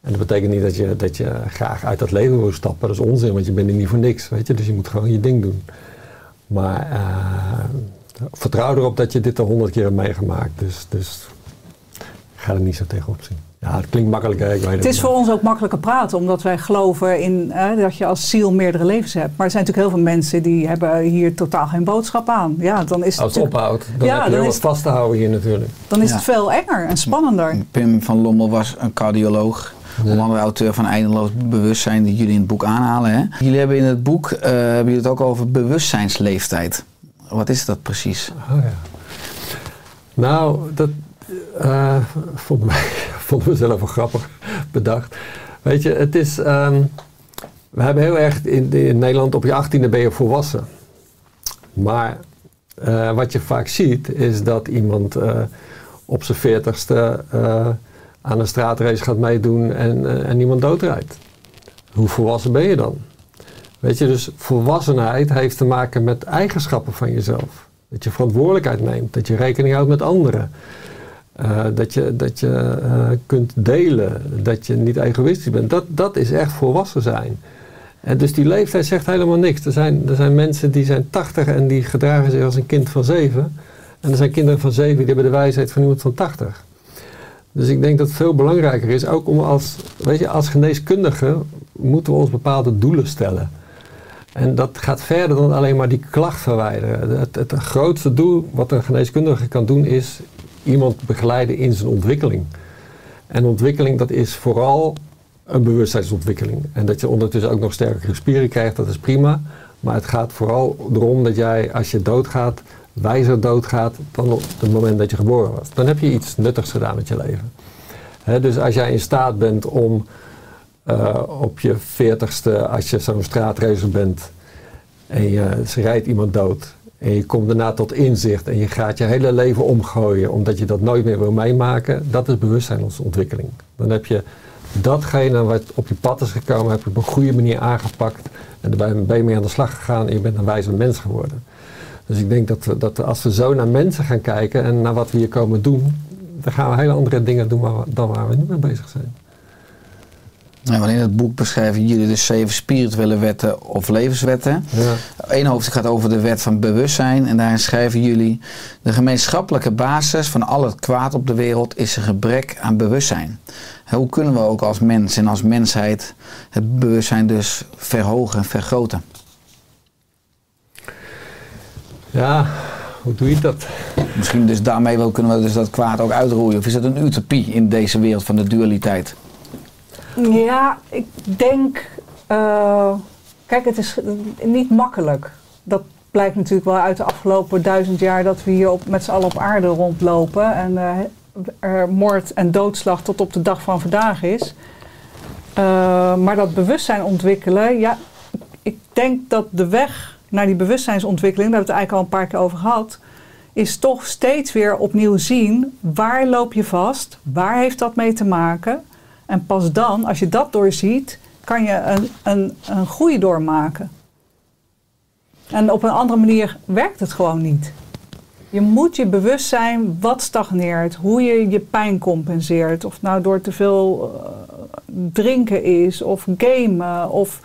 En dat betekent niet dat je, dat je graag uit dat leven wil stappen. Dat is onzin, want je bent er niet voor niks, weet je. Dus je moet gewoon je ding doen. Maar eh, vertrouw erop dat je dit al honderd keer hebt meegemaakt. Dus, dus ga er niet zo tegenop zien. Ja, het klinkt makkelijk, hè? ik weet Het is voor ons ook makkelijker praten, omdat wij geloven in eh, dat je als ziel meerdere levens hebt. Maar er zijn natuurlijk heel veel mensen die hebben hier totaal geen boodschap aan. Ja, dan is het, Als het natuurlijk- ophoudt, dan Ja, heb je dan heel is wat vast te houden hier natuurlijk. dan is Ja. het veel enger en spannender. Pim van Lommel was een cardioloog. Onder andere auteur van Eindeloos Bewustzijn, die jullie in het boek aanhalen. Hè? Jullie hebben in het boek eh, hebben jullie het ook over bewustzijnsleeftijd. Wat is dat precies? Oh ja. Nou, dat wij, vonden we zelf wel grappig bedacht. Weet je, het is. ehm, we hebben heel erg in, Nederland op je 18e ben je volwassen. Maar eh, wat je vaak ziet is dat iemand eh, op zijn 40ste eh, aan een straatrace gaat meedoen en, en iemand doodrijdt. Hoe volwassen ben je dan? Weet je, dus volwassenheid heeft te maken met eigenschappen van jezelf. Dat je verantwoordelijkheid neemt, dat je rekening houdt met anderen. Eh, dat je, dat je eh, kunt delen, dat je niet egoïstisch bent. Dat, dat is echt volwassen zijn. En dus die leeftijd zegt helemaal niks. Er zijn, er zijn mensen die zijn 80 en die gedragen zich als een kind van 7. En er zijn kinderen van 7 die hebben de wijsheid van iemand van 80. Dus ik denk dat het veel belangrijker is, ook om als, weet je, als geneeskundige moeten we ons bepaalde doelen stellen. En dat gaat verder dan alleen maar die klacht verwijderen. Het, het grootste doel wat een geneeskundige kan doen is iemand begeleiden in zijn ontwikkeling. En ontwikkeling dat is vooral een bewustzijnsontwikkeling. En dat je ondertussen ook nog sterkere spieren krijgt, dat is prima. Maar het gaat vooral erom dat jij als je doodgaat, wijzer doodgaat dan op het moment dat je geboren was. Dan heb je iets nuttigs gedaan met je leven. Dus als jij in staat bent om eh, op je veertigste, als je zo'n straatracer bent en je, ze rijdt iemand dood en je komt daarna tot inzicht en je gaat je hele leven omgooien omdat je dat nooit meer wil meemaken, dat is bewustzijnsontwikkeling. Dan heb je datgene wat op je pad is gekomen, heb je op een goede manier aangepakt en daarbij ben je mee aan de slag gegaan en je bent een wijzer mens geworden. Dus ik denk dat, we, dat als we zo naar mensen gaan kijken en naar wat we hier komen doen, dan gaan we hele andere dingen doen dan waar we nu mee bezig zijn. Nou, want in het boek beschrijven jullie dus zeven spirituele wetten of levenswetten. Ja. Eén hoofdstuk gaat over de wet van bewustzijn. En daarin schrijven jullie: De gemeenschappelijke basis van al het kwaad op de wereld is een gebrek aan bewustzijn. Hoe kunnen we ook als mens en als mensheid het bewustzijn dus verhogen en vergroten? ja, hoe doe je dat? Misschien dus daarmee wel kunnen we dus dat kwaad ook uitroeien. Of is het een utopie in deze wereld van de dualiteit? Ja, ik denk. eh, kijk, het is niet makkelijk. Dat blijkt natuurlijk wel uit de afgelopen duizend jaar dat we hier op, met z'n allen op aarde rondlopen. En eh, er moord en doodslag tot op de dag van vandaag is. Eh, maar dat bewustzijn ontwikkelen, ja, ik denk dat de weg naar die bewustzijnsontwikkeling, daar hebben we het eigenlijk al een paar keer over gehad, is toch steeds weer opnieuw zien waar loop je vast, waar heeft dat mee te maken. En pas dan, als je dat doorziet, kan je een, een, een groei doormaken. En op een andere manier werkt het gewoon niet. Je moet je bewust zijn wat stagneert, hoe je je pijn compenseert. Of het nou door te veel eh, drinken is, of gamen, of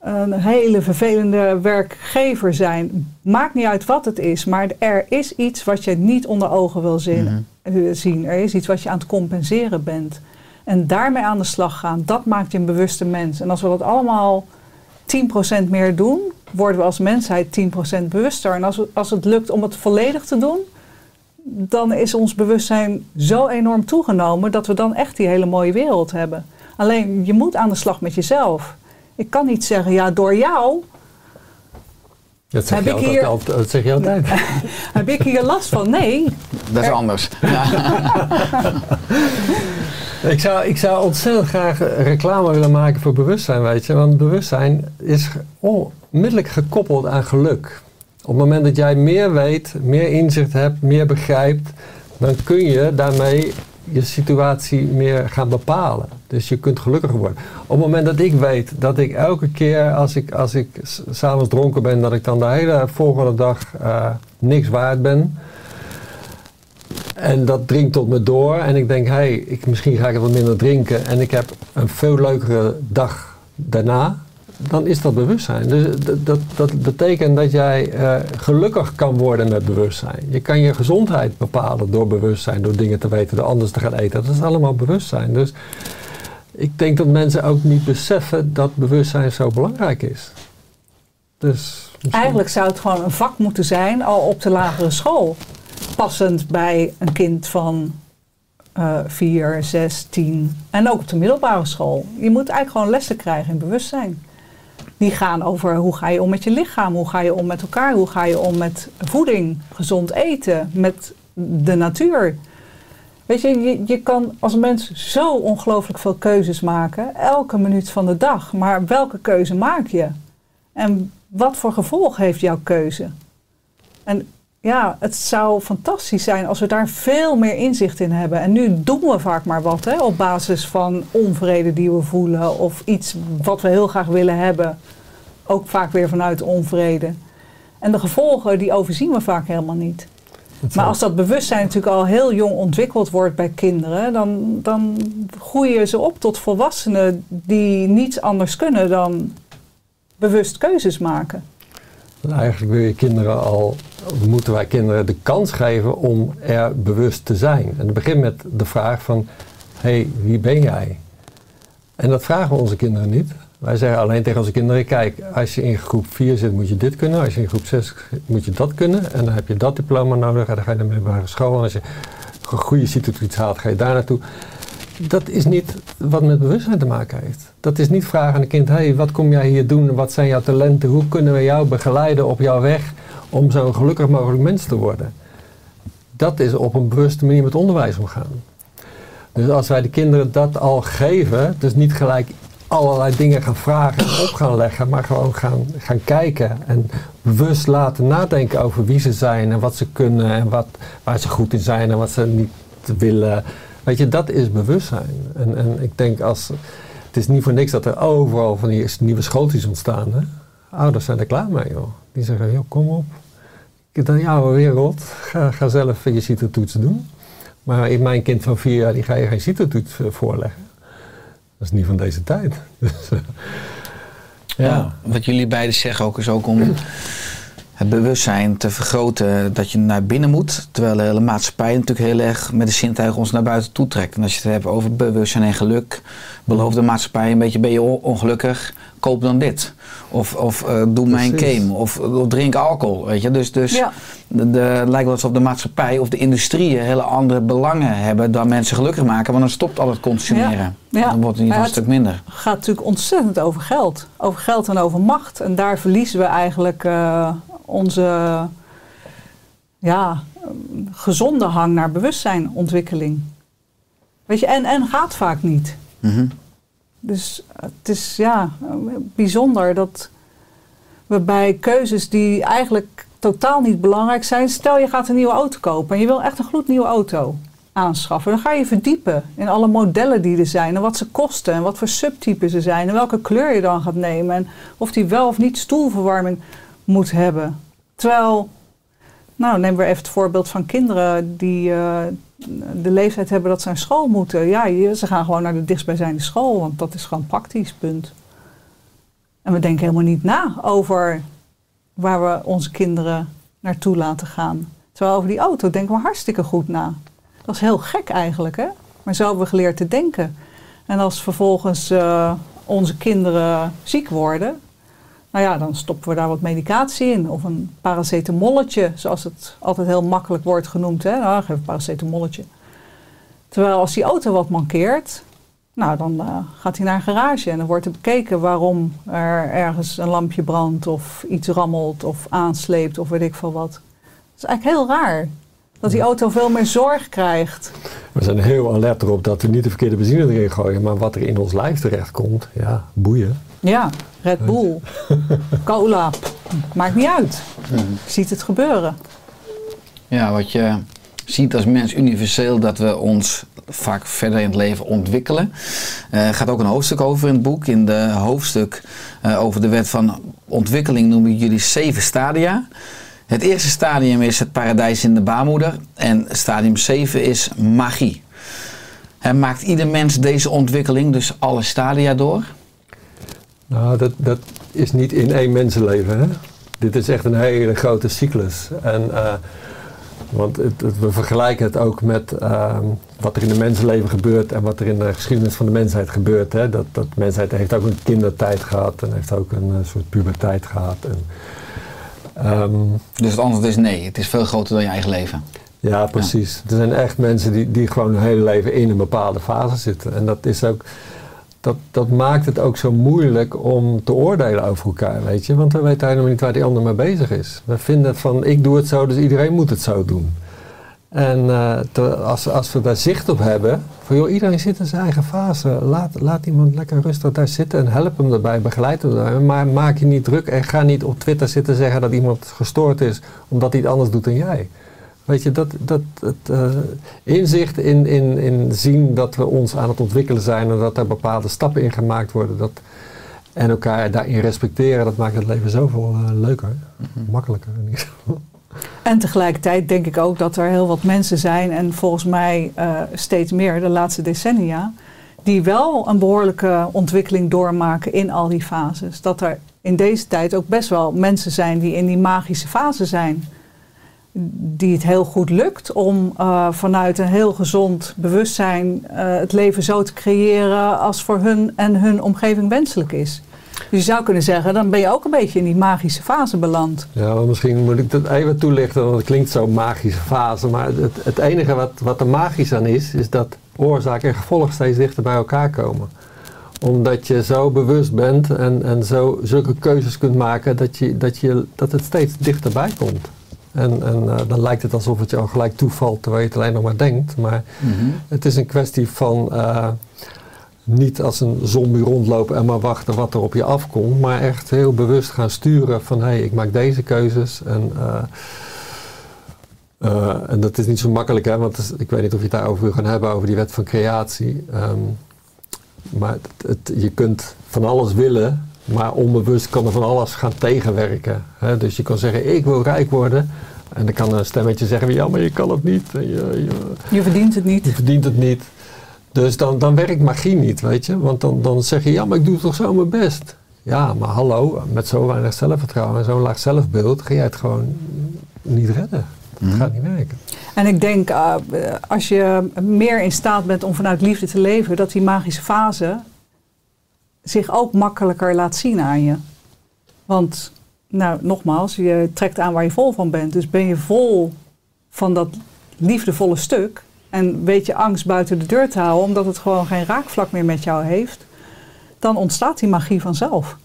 een hele vervelende werkgever zijn. Maakt niet uit wat het is, maar er is iets wat je niet onder ogen wil zien. eh, zien. Er is iets wat je aan het compenseren bent. En daarmee aan de slag gaan, dat maakt je een bewuste mens. En als we dat allemaal 10% meer doen, worden we als mensheid 10% bewuster. En als, we, als het lukt om het volledig te doen, dan is ons bewustzijn zo enorm toegenomen dat we dan echt die hele mooie wereld hebben. Alleen je moet aan de slag met jezelf. Ik kan niet zeggen, ja, door jou Dat zeg, Heb je ik altijd, hier- altijd- dat zeg je altijd. heb ik hier last van. Nee, Dat is Er- anders. Ja. Ik zou, ik zou ontzettend graag reclame willen maken voor bewustzijn, weet je. Want bewustzijn is onmiddellijk gekoppeld aan geluk. Op het moment dat jij meer weet, meer inzicht hebt, meer begrijpt, dan kun je daarmee je situatie meer gaan bepalen. Dus je kunt gelukkiger worden. Op het moment dat ik weet dat ik elke keer als ik, als ik s'avonds dronken ben, dat ik dan de hele volgende dag eh, niks waard ben. En dat dringt tot me door. En ik denk, hé, hey, ik, misschien ga ik wat minder drinken. En ik heb een veel leukere dag daarna. Dan is dat bewustzijn. Dus dat, dat, betekent dat jij eh, gelukkig kan worden met bewustzijn. Je kan je gezondheid bepalen door bewustzijn. Door dingen te weten, door anders te gaan eten. Dat is allemaal bewustzijn. Dus ik denk dat mensen ook niet beseffen dat bewustzijn zo belangrijk is. Dus Eigenlijk zou het gewoon een vak moeten zijn, al op de lagere school. Passend bij een kind van eh 4, 6, 10 en ook op de middelbare school. Je moet eigenlijk gewoon lessen krijgen in bewustzijn. Die gaan over hoe ga je om met je lichaam, hoe ga je om met elkaar, hoe ga je om met voeding, gezond eten, met de natuur. Weet je, je, je kan als mens zo ongelooflijk veel keuzes maken, elke minuut van de dag. Maar welke keuze maak je? En wat voor gevolg heeft jouw keuze? En ja, het zou fantastisch zijn als we daar veel meer inzicht in hebben. En nu doen we vaak maar wat hè, op basis van onvrede die we voelen of iets wat we heel graag willen hebben. Ook vaak weer vanuit onvrede. En de gevolgen die overzien we vaak helemaal niet. Maar als dat bewustzijn natuurlijk al heel jong ontwikkeld wordt bij kinderen, dan, dan groeien ze op tot volwassenen die niets anders kunnen dan bewust keuzes maken. Eigenlijk wil je kinderen al, moeten wij kinderen de kans geven om er bewust te zijn. En het begint met de vraag van, hé, hey, wie ben jij? En dat vragen we onze kinderen niet. Wij zeggen alleen tegen onze kinderen, kijk, als je in groep 4 zit moet je dit kunnen. Als je in groep 6 zit moet je dat kunnen. En dan heb je dat diploma nodig en dan ga je naar de middelbare school. En als je een goede CITO-toets haalt, ga je daar naartoe. Dat is niet wat met bewustzijn te maken heeft. Dat is niet vragen aan een kind, hey, wat kom jij hier doen? Wat zijn jouw talenten? Hoe kunnen we jou begeleiden op jouw weg om zo'n gelukkig mogelijk mens te worden? Dat is op een bewuste manier met onderwijs omgaan. Dus als wij de kinderen dat al geven, dus niet gelijk allerlei dingen gaan vragen en op gaan leggen, maar gewoon gaan, gaan kijken en bewust laten nadenken over wie ze zijn en wat ze kunnen en wat, waar ze goed in zijn en wat ze niet willen. Weet je, dat is bewustzijn. En, en ik denk als. Het is niet voor niks dat er overal van die nieuwe schooltjes ontstaan. Hè? Ouders zijn er klaar mee, joh. Die zeggen, joh, kom op. Ik dan jouw wereld. Ga, ga zelf je CITO-toets doen. Maar in mijn kind van vier jaar, die ga je geen CITO-toets eh, voorleggen. Dat is niet van deze tijd. Dus, eh, Ja. Wat jullie beiden zeggen ook is ook om het bewustzijn te vergroten dat je naar binnen moet. Terwijl de hele maatschappij natuurlijk heel erg met de zintuigen ons naar buiten toe trekt. En als je het hebt over bewustzijn en geluk, belooft de maatschappij een beetje ben je on- ongelukkig, koop dan dit. Of, of eh, doe mij een Precies. game. Of, of drink alcohol. Weet je? Dus, dus Ja. de, de, het lijkt wel alsof de maatschappij of de industrieën hele andere belangen hebben dan mensen gelukkig maken. Want dan stopt al het consumeren. Ja. Ja. Dan wordt het Maar een stuk minder. Het gaat natuurlijk ontzettend over geld. Over geld en over macht. En daar verliezen we eigenlijk eh, onze ja, gezonde hang naar bewustzijnontwikkeling. Weet je, en, en gaat vaak niet. Mhm. Dus het is ja, bijzonder dat we bij keuzes die eigenlijk totaal niet belangrijk zijn. Stel je gaat een nieuwe auto kopen en je wil echt een gloednieuwe auto aanschaffen. Dan ga je verdiepen in alle modellen die er zijn en wat ze kosten en wat voor subtypes er zijn en welke kleur je dan gaat nemen en of die wel of niet stoelverwarming moet hebben. Terwijl, nou neem weer even het voorbeeld van kinderen die eh, de leeftijd hebben dat ze naar school moeten. Ja, ze gaan gewoon naar de dichtstbijzijnde school, want dat is gewoon praktisch, punt. En we denken helemaal niet na over waar we onze kinderen naartoe laten gaan. Terwijl over die auto denken we hartstikke goed na. Dat is heel gek eigenlijk, hè? Maar zo hebben we geleerd te denken. En als vervolgens eh, onze kinderen ziek worden, nou ja, dan stoppen we daar wat medicatie in. Of een paracetamolletje, zoals het altijd heel makkelijk wordt genoemd. Hè? Nou, geef een paracetamolletje. Terwijl als die auto wat mankeert, nou, dan eh, gaat hij naar een garage en dan wordt er bekeken waarom er ergens een lampje brandt of iets rammelt of aansleept of weet ik veel wat. Dat is eigenlijk heel raar. Dat die auto veel meer zorg krijgt. we zijn heel alert erop dat we niet de verkeerde benzine erin gooien. Maar wat er in ons lijf terechtkomt, ja, boeien. Ja, Red Bull, cola, maakt niet uit. Je ziet het gebeuren. Ja, wat je ziet als mens universeel dat we ons vaak verder in het leven ontwikkelen. Er gaat ook een hoofdstuk over in het boek. In de hoofdstuk eh, over de wet van ontwikkeling noemen jullie zeven stadia. Het eerste stadium is het paradijs in de baarmoeder en stadium 7 is magie. En maakt ieder mens deze ontwikkeling, dus alle stadia door? Nou, dat, dat is niet in één mensenleven. Hè? Dit is echt een hele grote cyclus. En, eh, want het, het- we vergelijken het ook met ehm, wat er in het mensenleven gebeurt en wat er in de geschiedenis van de mensheid gebeurt. Hè? Dat, dat de mensheid heeft ook een kindertijd gehad en heeft ook een eh, soort puberteit gehad. En, ehm, Dus het antwoord is nee, het is veel groter dan je eigen leven. Ja, precies. Er zijn echt mensen die, die gewoon hun hele leven in een bepaalde fase zitten. En dat is ook. Dat, dat maakt het ook zo moeilijk om te oordelen over elkaar, weet je. Want we weten helemaal niet waar die ander mee bezig is. We vinden van, ik doe het zo, dus iedereen moet het zo doen. En eh, als, als we daar zicht op hebben, van joh, iedereen zit in zijn eigen fase. Laat, laat iemand lekker rustig daar zitten en help hem daarbij, begeleid hem daarbij. Maar maak je niet druk en ga niet op Twitter zitten zeggen dat iemand gestoord is omdat hij het anders doet dan jij. Weet je, dat, dat, het eh, inzicht in, in, in zien dat we ons aan het ontwikkelen zijn en dat er bepaalde stappen in gemaakt worden. Dat, en elkaar daarin respecteren, dat maakt het leven zoveel eh, leuker, makkelijker in ieder geval. En tegelijkertijd denk ik ook dat er heel wat mensen zijn, en volgens mij eh, steeds meer de laatste decennia, die wel een behoorlijke ontwikkeling doormaken in al die fases. Dat er in deze tijd ook best wel mensen zijn die in die magische fase zijn. Die het heel goed lukt om eh, vanuit een heel gezond bewustzijn eh, het leven zo te creëren als voor hun en hun omgeving wenselijk is. Dus je zou kunnen zeggen, dan ben je ook een beetje in die magische fase beland. Ja, maar misschien moet ik dat even toelichten, want het klinkt zo magische fase. Maar het, het enige wat, wat er magisch aan is, is dat oorzaak en gevolg steeds dichter bij elkaar komen. Omdat je zo bewust bent en, en zo, zulke keuzes kunt maken dat, je, dat, je, dat het steeds dichterbij komt. En, en eh, dan lijkt het alsof het je al gelijk toevalt terwijl je het alleen nog maar denkt. Maar het is een kwestie van eh, niet als een zombie rondlopen en maar wachten wat er op je afkomt. Maar echt heel bewust gaan sturen van hé, hey, ik maak deze keuzes. En, eh, en dat is niet zo makkelijk, hè, want is- ik weet niet of je het daarover wil gaan hebben, over die wet van creatie. Ehm, maar het, het- je kunt van alles willen, maar onbewust kan er van alles gaan tegenwerken. Hè? Dus je kan zeggen, ik wil rijk worden. En dan kan een stemmetje zeggen, ja, maar je kan het niet. Je, je, Je verdient het niet. je verdient het niet. Dus dan, dan werkt magie niet, weet je. Want dan, dan zeg je, ja, maar ik doe toch zo mijn best. Ja, maar hallo, met zo weinig zelfvertrouwen en zo'n laag zelfbeeld ga jij het gewoon niet redden. Het gaat niet werken. En ik denk, eh, als je meer in staat bent om vanuit liefde te leven, dat die magische fase zich ook makkelijker laat zien aan je. Want, nou, nogmaals, je trekt aan waar je vol van bent. Dus ben je vol van dat liefdevolle stuk en weet je angst buiten de deur te houden, omdat het gewoon geen raakvlak meer met jou heeft, dan ontstaat die magie vanzelf.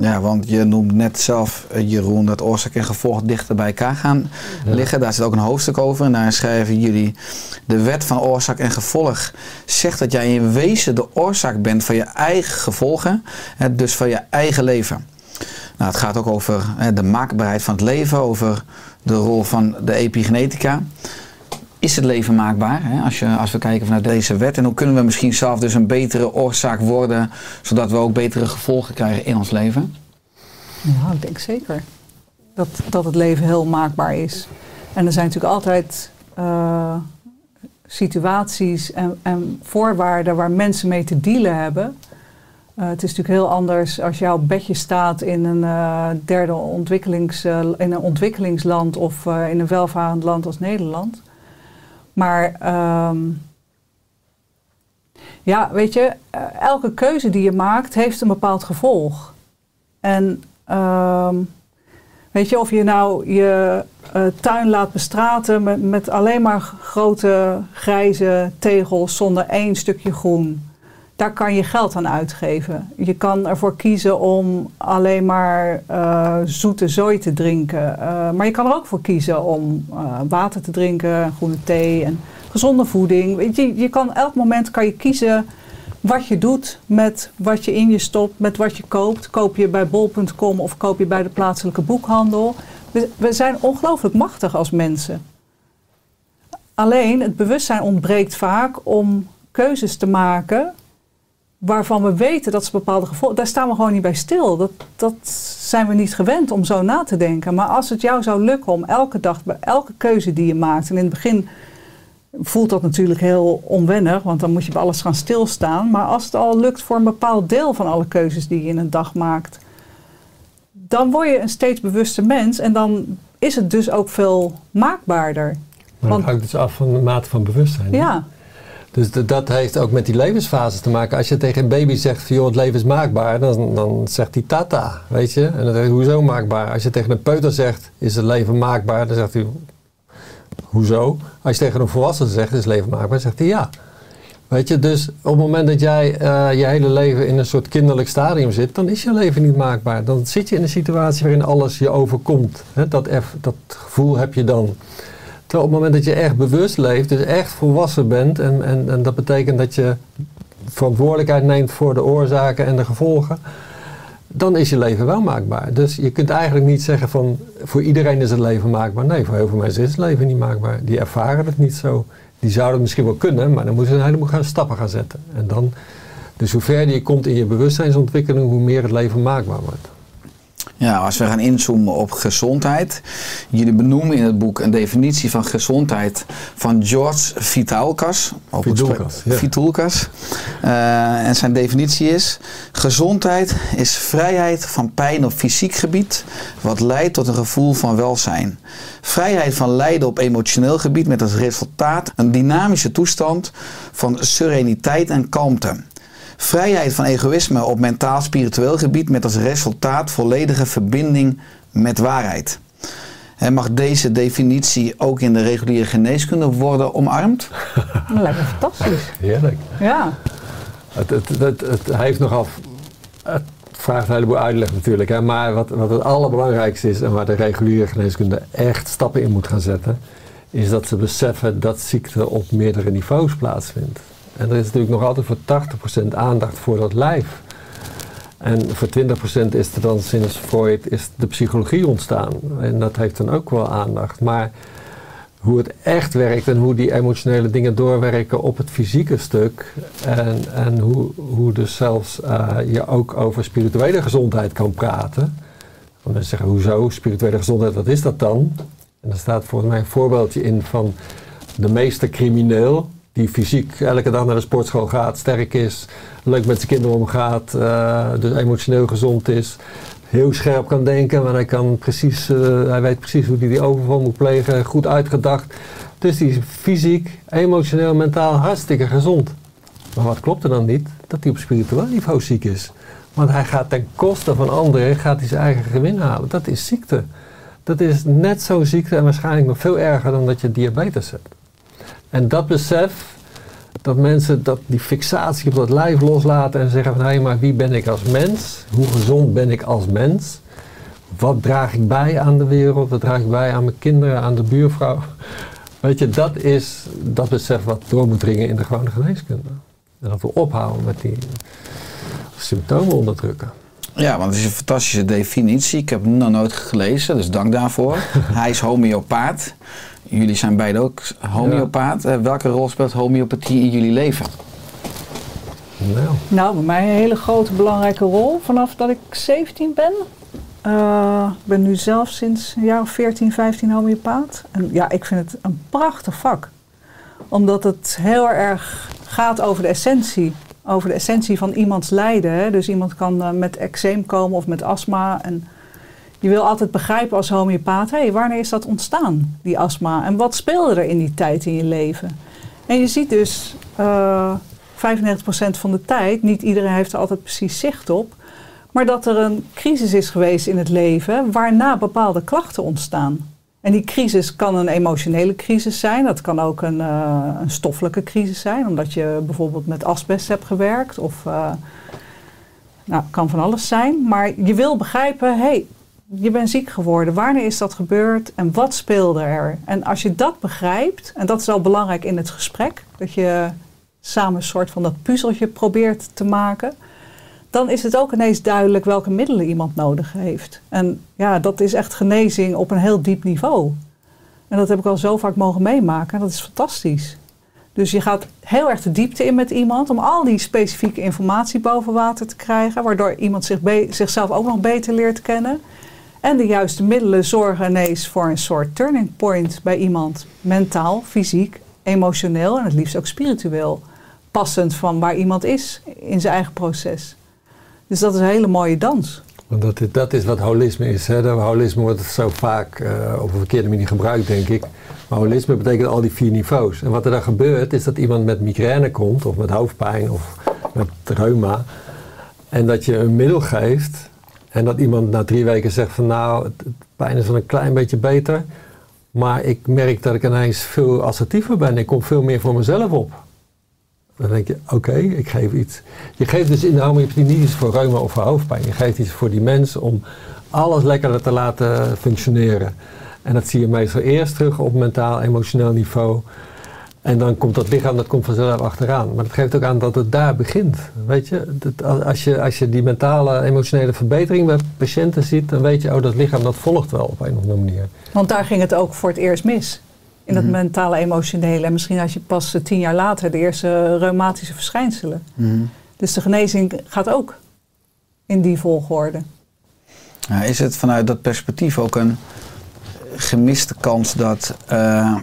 Ja, want je noemt net zelf, eh, Jeroen, dat oorzaak en gevolg dichter bij elkaar gaan Ja. liggen. Daar zit ook een hoofdstuk over en daar schrijven jullie... de wet van oorzaak en gevolg zegt dat jij in wezen de oorzaak bent van je eigen gevolgen. Dus van je eigen leven. Nou, het gaat ook over de maakbaarheid van het leven, over de rol van de epigenetica. Is het leven maakbaar? Hè? Als, je, als we kijken vanuit deze wet. En hoe kunnen we misschien zelf dus een betere oorzaak worden, zodat we ook betere gevolgen krijgen in ons leven? Ja, ik denk zeker dat, dat het leven heel maakbaar is. En er zijn natuurlijk altijd eh, situaties en, en voorwaarden waar mensen mee te dealen hebben. Eh, het is natuurlijk heel anders als jouw bedje staat in een eh, derde ontwikkelings, in een ontwikkelingsland of in een welvarend land als Nederland. Maar ehm, ja, weet je, eh, elke keuze die je maakt heeft een bepaald gevolg. En ehm, weet je, of je nou je eh, tuin laat bestraten met, met alleen maar grote grijze tegels zonder één stukje groen. Daar kan je geld aan uitgeven. Je kan ervoor kiezen om alleen maar eh, zoete zooi te drinken. Eh, maar je kan er ook voor kiezen om eh, water te drinken, groene thee en gezonde voeding. Je, je kan elk moment kan je kiezen wat je doet met wat je in je stopt, met wat je koopt. Koop je bij bol.com of koop je bij de plaatselijke boekhandel. We zijn ongelooflijk machtig als mensen. Alleen het bewustzijn ontbreekt vaak om keuzes te maken waarvan we weten dat ze bepaalde gevolgen. Daar staan we gewoon niet bij stil. Dat, dat zijn we niet gewend om zo na te denken. Maar als het jou zou lukken om elke dag, bij elke keuze die je maakt. En in het begin voelt dat natuurlijk heel onwennig, want dan moet je bij alles gaan stilstaan. Maar als het al lukt voor een bepaald deel van alle keuzes die je in een dag maakt. Dan word je een steeds bewuster mens en dan is het dus ook veel maakbaarder. Maar Want- dat hangt dus af van de mate van bewustzijn. Ja, Dus dat heeft ook met die levensfases te maken. Als je tegen een baby zegt, joh, het leven is maakbaar, dan, dan zegt hij tata, weet je. En dan zegt hij, hoezo maakbaar? Als je tegen een peuter zegt, is het leven maakbaar, dan zegt hij, hoezo? Als je tegen een volwassene zegt, is het leven maakbaar, zegt hij ja. Weet je, dus op het moment dat jij eh, je hele leven in een soort kinderlijk stadium zit, dan is je leven niet maakbaar. Dan zit je in een situatie waarin alles je overkomt. Dat, dat gevoel heb je dan. Terwijl op het moment dat je echt bewust leeft, dus echt volwassen bent, en, en, en dat betekent dat je verantwoordelijkheid neemt voor de oorzaken en de gevolgen, dan is je leven wel maakbaar. Dus je kunt eigenlijk niet zeggen van voor iedereen is het leven maakbaar. Nee, voor heel veel mensen is het leven niet maakbaar. Die ervaren het niet zo. Die zouden het misschien wel kunnen, maar dan moeten ze een heleboel gaan, stappen gaan zetten. En dan, dus hoe verder je komt in je bewustzijnsontwikkeling, hoe meer het leven maakbaar wordt. Ja, als we gaan inzoomen op gezondheid. Jullie benoemen in het boek een definitie van gezondheid van George Vitulkas, spreken. ja. Vitulkas. Eh, en zijn definitie is: gezondheid is vrijheid van pijn op fysiek gebied, wat leidt tot een gevoel van welzijn. Vrijheid van lijden op emotioneel gebied met als resultaat een dynamische toestand van sereniteit en kalmte. Vrijheid van egoïsme op mentaal-spiritueel gebied met als resultaat volledige verbinding met waarheid. En mag deze definitie ook in de reguliere geneeskunde worden omarmd? lekker fantastisch. Heerlijk. Ja, Het, het, het, het heeft nogal. Het vraagt een heleboel uitleg natuurlijk. Hè, maar wat, wat het allerbelangrijkste is en waar de reguliere geneeskunde echt stappen in moet gaan zetten, is dat ze beseffen dat ziekte op meerdere niveaus plaatsvindt. En er is natuurlijk nog altijd voor 80% aandacht voor dat lijf. En voor 20% is er dan sinds Freud is de psychologie ontstaan. En dat heeft dan ook wel aandacht. Maar hoe het echt werkt en hoe die emotionele dingen doorwerken op het fysieke stuk. En, en hoe, hoe dus zelfs eh, je ook over spirituele gezondheid kan praten. Want mensen zeggen, hoezo spirituele gezondheid, wat is dat dan? En er staat volgens mij een voorbeeldje in van de meeste crimineel. Die fysiek elke dag naar de sportschool gaat, sterk is, leuk met zijn kinderen omgaat, eh, dus emotioneel gezond is. Heel scherp kan denken, maar hij, kan precies, eh, hij weet precies hoe hij die overval moet plegen, goed uitgedacht. Dus die is fysiek, emotioneel, mentaal hartstikke gezond. Maar wat klopt er dan niet? Dat hij op spiritueel niveau ziek is. Want hij gaat ten koste van anderen, gaat hij zijn eigen gewin halen. Dat is ziekte. Dat is net zo ziekte en waarschijnlijk nog veel erger dan dat je diabetes hebt. En dat besef, dat mensen dat die fixatie op dat lijf loslaten en zeggen van hé, maar wie ben ik als mens? Hoe gezond ben ik als mens? Wat draag ik bij aan de wereld? Wat draag ik bij aan mijn kinderen, aan de buurvrouw? Weet je, dat is dat besef wat door moet dringen in de gewone geneeskunde. En dat we ophouden met die symptomen onderdrukken. Ja, want het is een fantastische definitie. Ik heb hem nog nooit gelezen, dus dank daarvoor. Hij is homeopaat. Jullie zijn beide ook homeopaat. Eh, welke rol speelt homeopathie in jullie leven? Nou, nou bij mij een hele grote belangrijke rol vanaf dat ik 17 ben. Eh, ik ben nu zelf sinds een jaar of 14, 15 homeopaat. En ja, ik vind het een prachtig vak. Omdat het heel erg gaat over de essentie. Over de essentie van iemands lijden. Hè. Dus iemand kan eh, met eczeem komen of met astma. En je wil altijd begrijpen als homeopaat... Hé, wanneer is dat ontstaan, die astma? En wat speelde er in die tijd in je leven? En je ziet dus... eh 95% van de tijd, niet iedereen heeft er altijd precies zicht op... maar dat er een crisis is geweest in het leven... waarna bepaalde klachten ontstaan. En die crisis kan een emotionele crisis zijn. Dat kan ook een, eh, een stoffelijke crisis zijn. Omdat je bijvoorbeeld met asbest hebt gewerkt. Of eh, nou, kan van alles zijn. Maar je wil begrijpen, hey, je bent ziek geworden. Wanneer is dat gebeurd? En wat speelde er? En als je dat begrijpt, en dat is wel belangrijk in het gesprek. Dat je samen een soort van dat puzzeltje probeert te maken. Dan is het ook ineens duidelijk welke middelen iemand nodig heeft. En ja, dat is echt genezing op een heel diep niveau. En dat heb ik al zo vaak mogen meemaken. En dat is fantastisch. Dus je gaat heel erg de diepte in met iemand om al die specifieke informatie boven water te krijgen, waardoor iemand zich zichzelf ook nog beter leert kennen. En de juiste middelen zorgen ineens voor een soort turning point bij iemand. Mentaal, fysiek, emotioneel en het liefst ook spiritueel. Passend van waar iemand is in zijn eigen proces. Dus dat is een hele mooie dans. Want dat, dat is wat holisme is. Hè. Holisme wordt zo vaak eh, op een verkeerde manier gebruikt, denk ik. Maar holisme betekent al die vier niveaus. En wat er dan gebeurt, is dat iemand met migraine komt, of met hoofdpijn, of met reuma. En dat je een middel geeft. En dat iemand na drie weken zegt van nou, het, pijn is wel een klein beetje beter. Maar ik merk dat ik ineens veel assertiever ben. Ik kom veel meer voor mezelf op. Dan denk je, oké, ik geef iets. Je geeft dus in de homeopathie niet iets voor reuma of voor hoofdpijn. Je geeft iets voor die mensen om alles lekkerder te laten functioneren. En dat zie je meestal eerst terug op mentaal, emotioneel niveau. En dan komt dat lichaam, dat komt vanzelf achteraan. Maar dat geeft ook aan dat het daar begint. Weet je, dat als je, als je die mentale, emotionele verbetering bij patiënten ziet, dan weet je, oh, dat lichaam dat volgt wel op een of andere manier. Want daar ging het ook voor het eerst mis. In dat mentale, emotionele. En misschien als je pas eh, tien jaar later de eerste reumatische verschijnselen. Dus de genezing gaat ook in die volgorde. Is het vanuit dat perspectief ook een gemiste kans dat eh,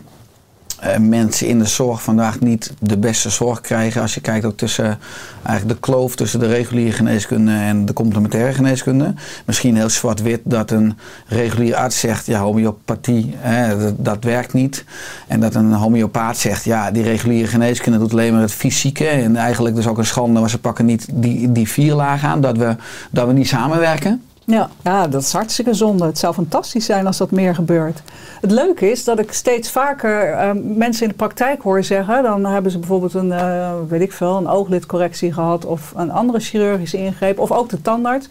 eh, mensen in de zorg vandaag niet de beste zorg krijgen? Als je kijkt ook tussen eigenlijk de kloof tussen de reguliere geneeskunde en de complementaire geneeskunde. Misschien heel zwart-wit dat een reguliere arts zegt, ja, homeopathie, hè, dat, dat werkt niet. En dat een homeopaat zegt, ja, die reguliere geneeskunde doet alleen maar het fysieke. En eigenlijk dus ook een schande, maar ze pakken niet die, die vier lagen aan, dat we, dat we niet samenwerken. Ja. dat is hartstikke zonde. Het zou fantastisch zijn als dat meer gebeurt. Het leuke is dat ik steeds vaker eh, mensen in de praktijk hoor zeggen. Dan hebben ze bijvoorbeeld een, eh, weet ik veel, een ooglidcorrectie gehad. Of een andere chirurgische ingreep. Of ook de tandarts.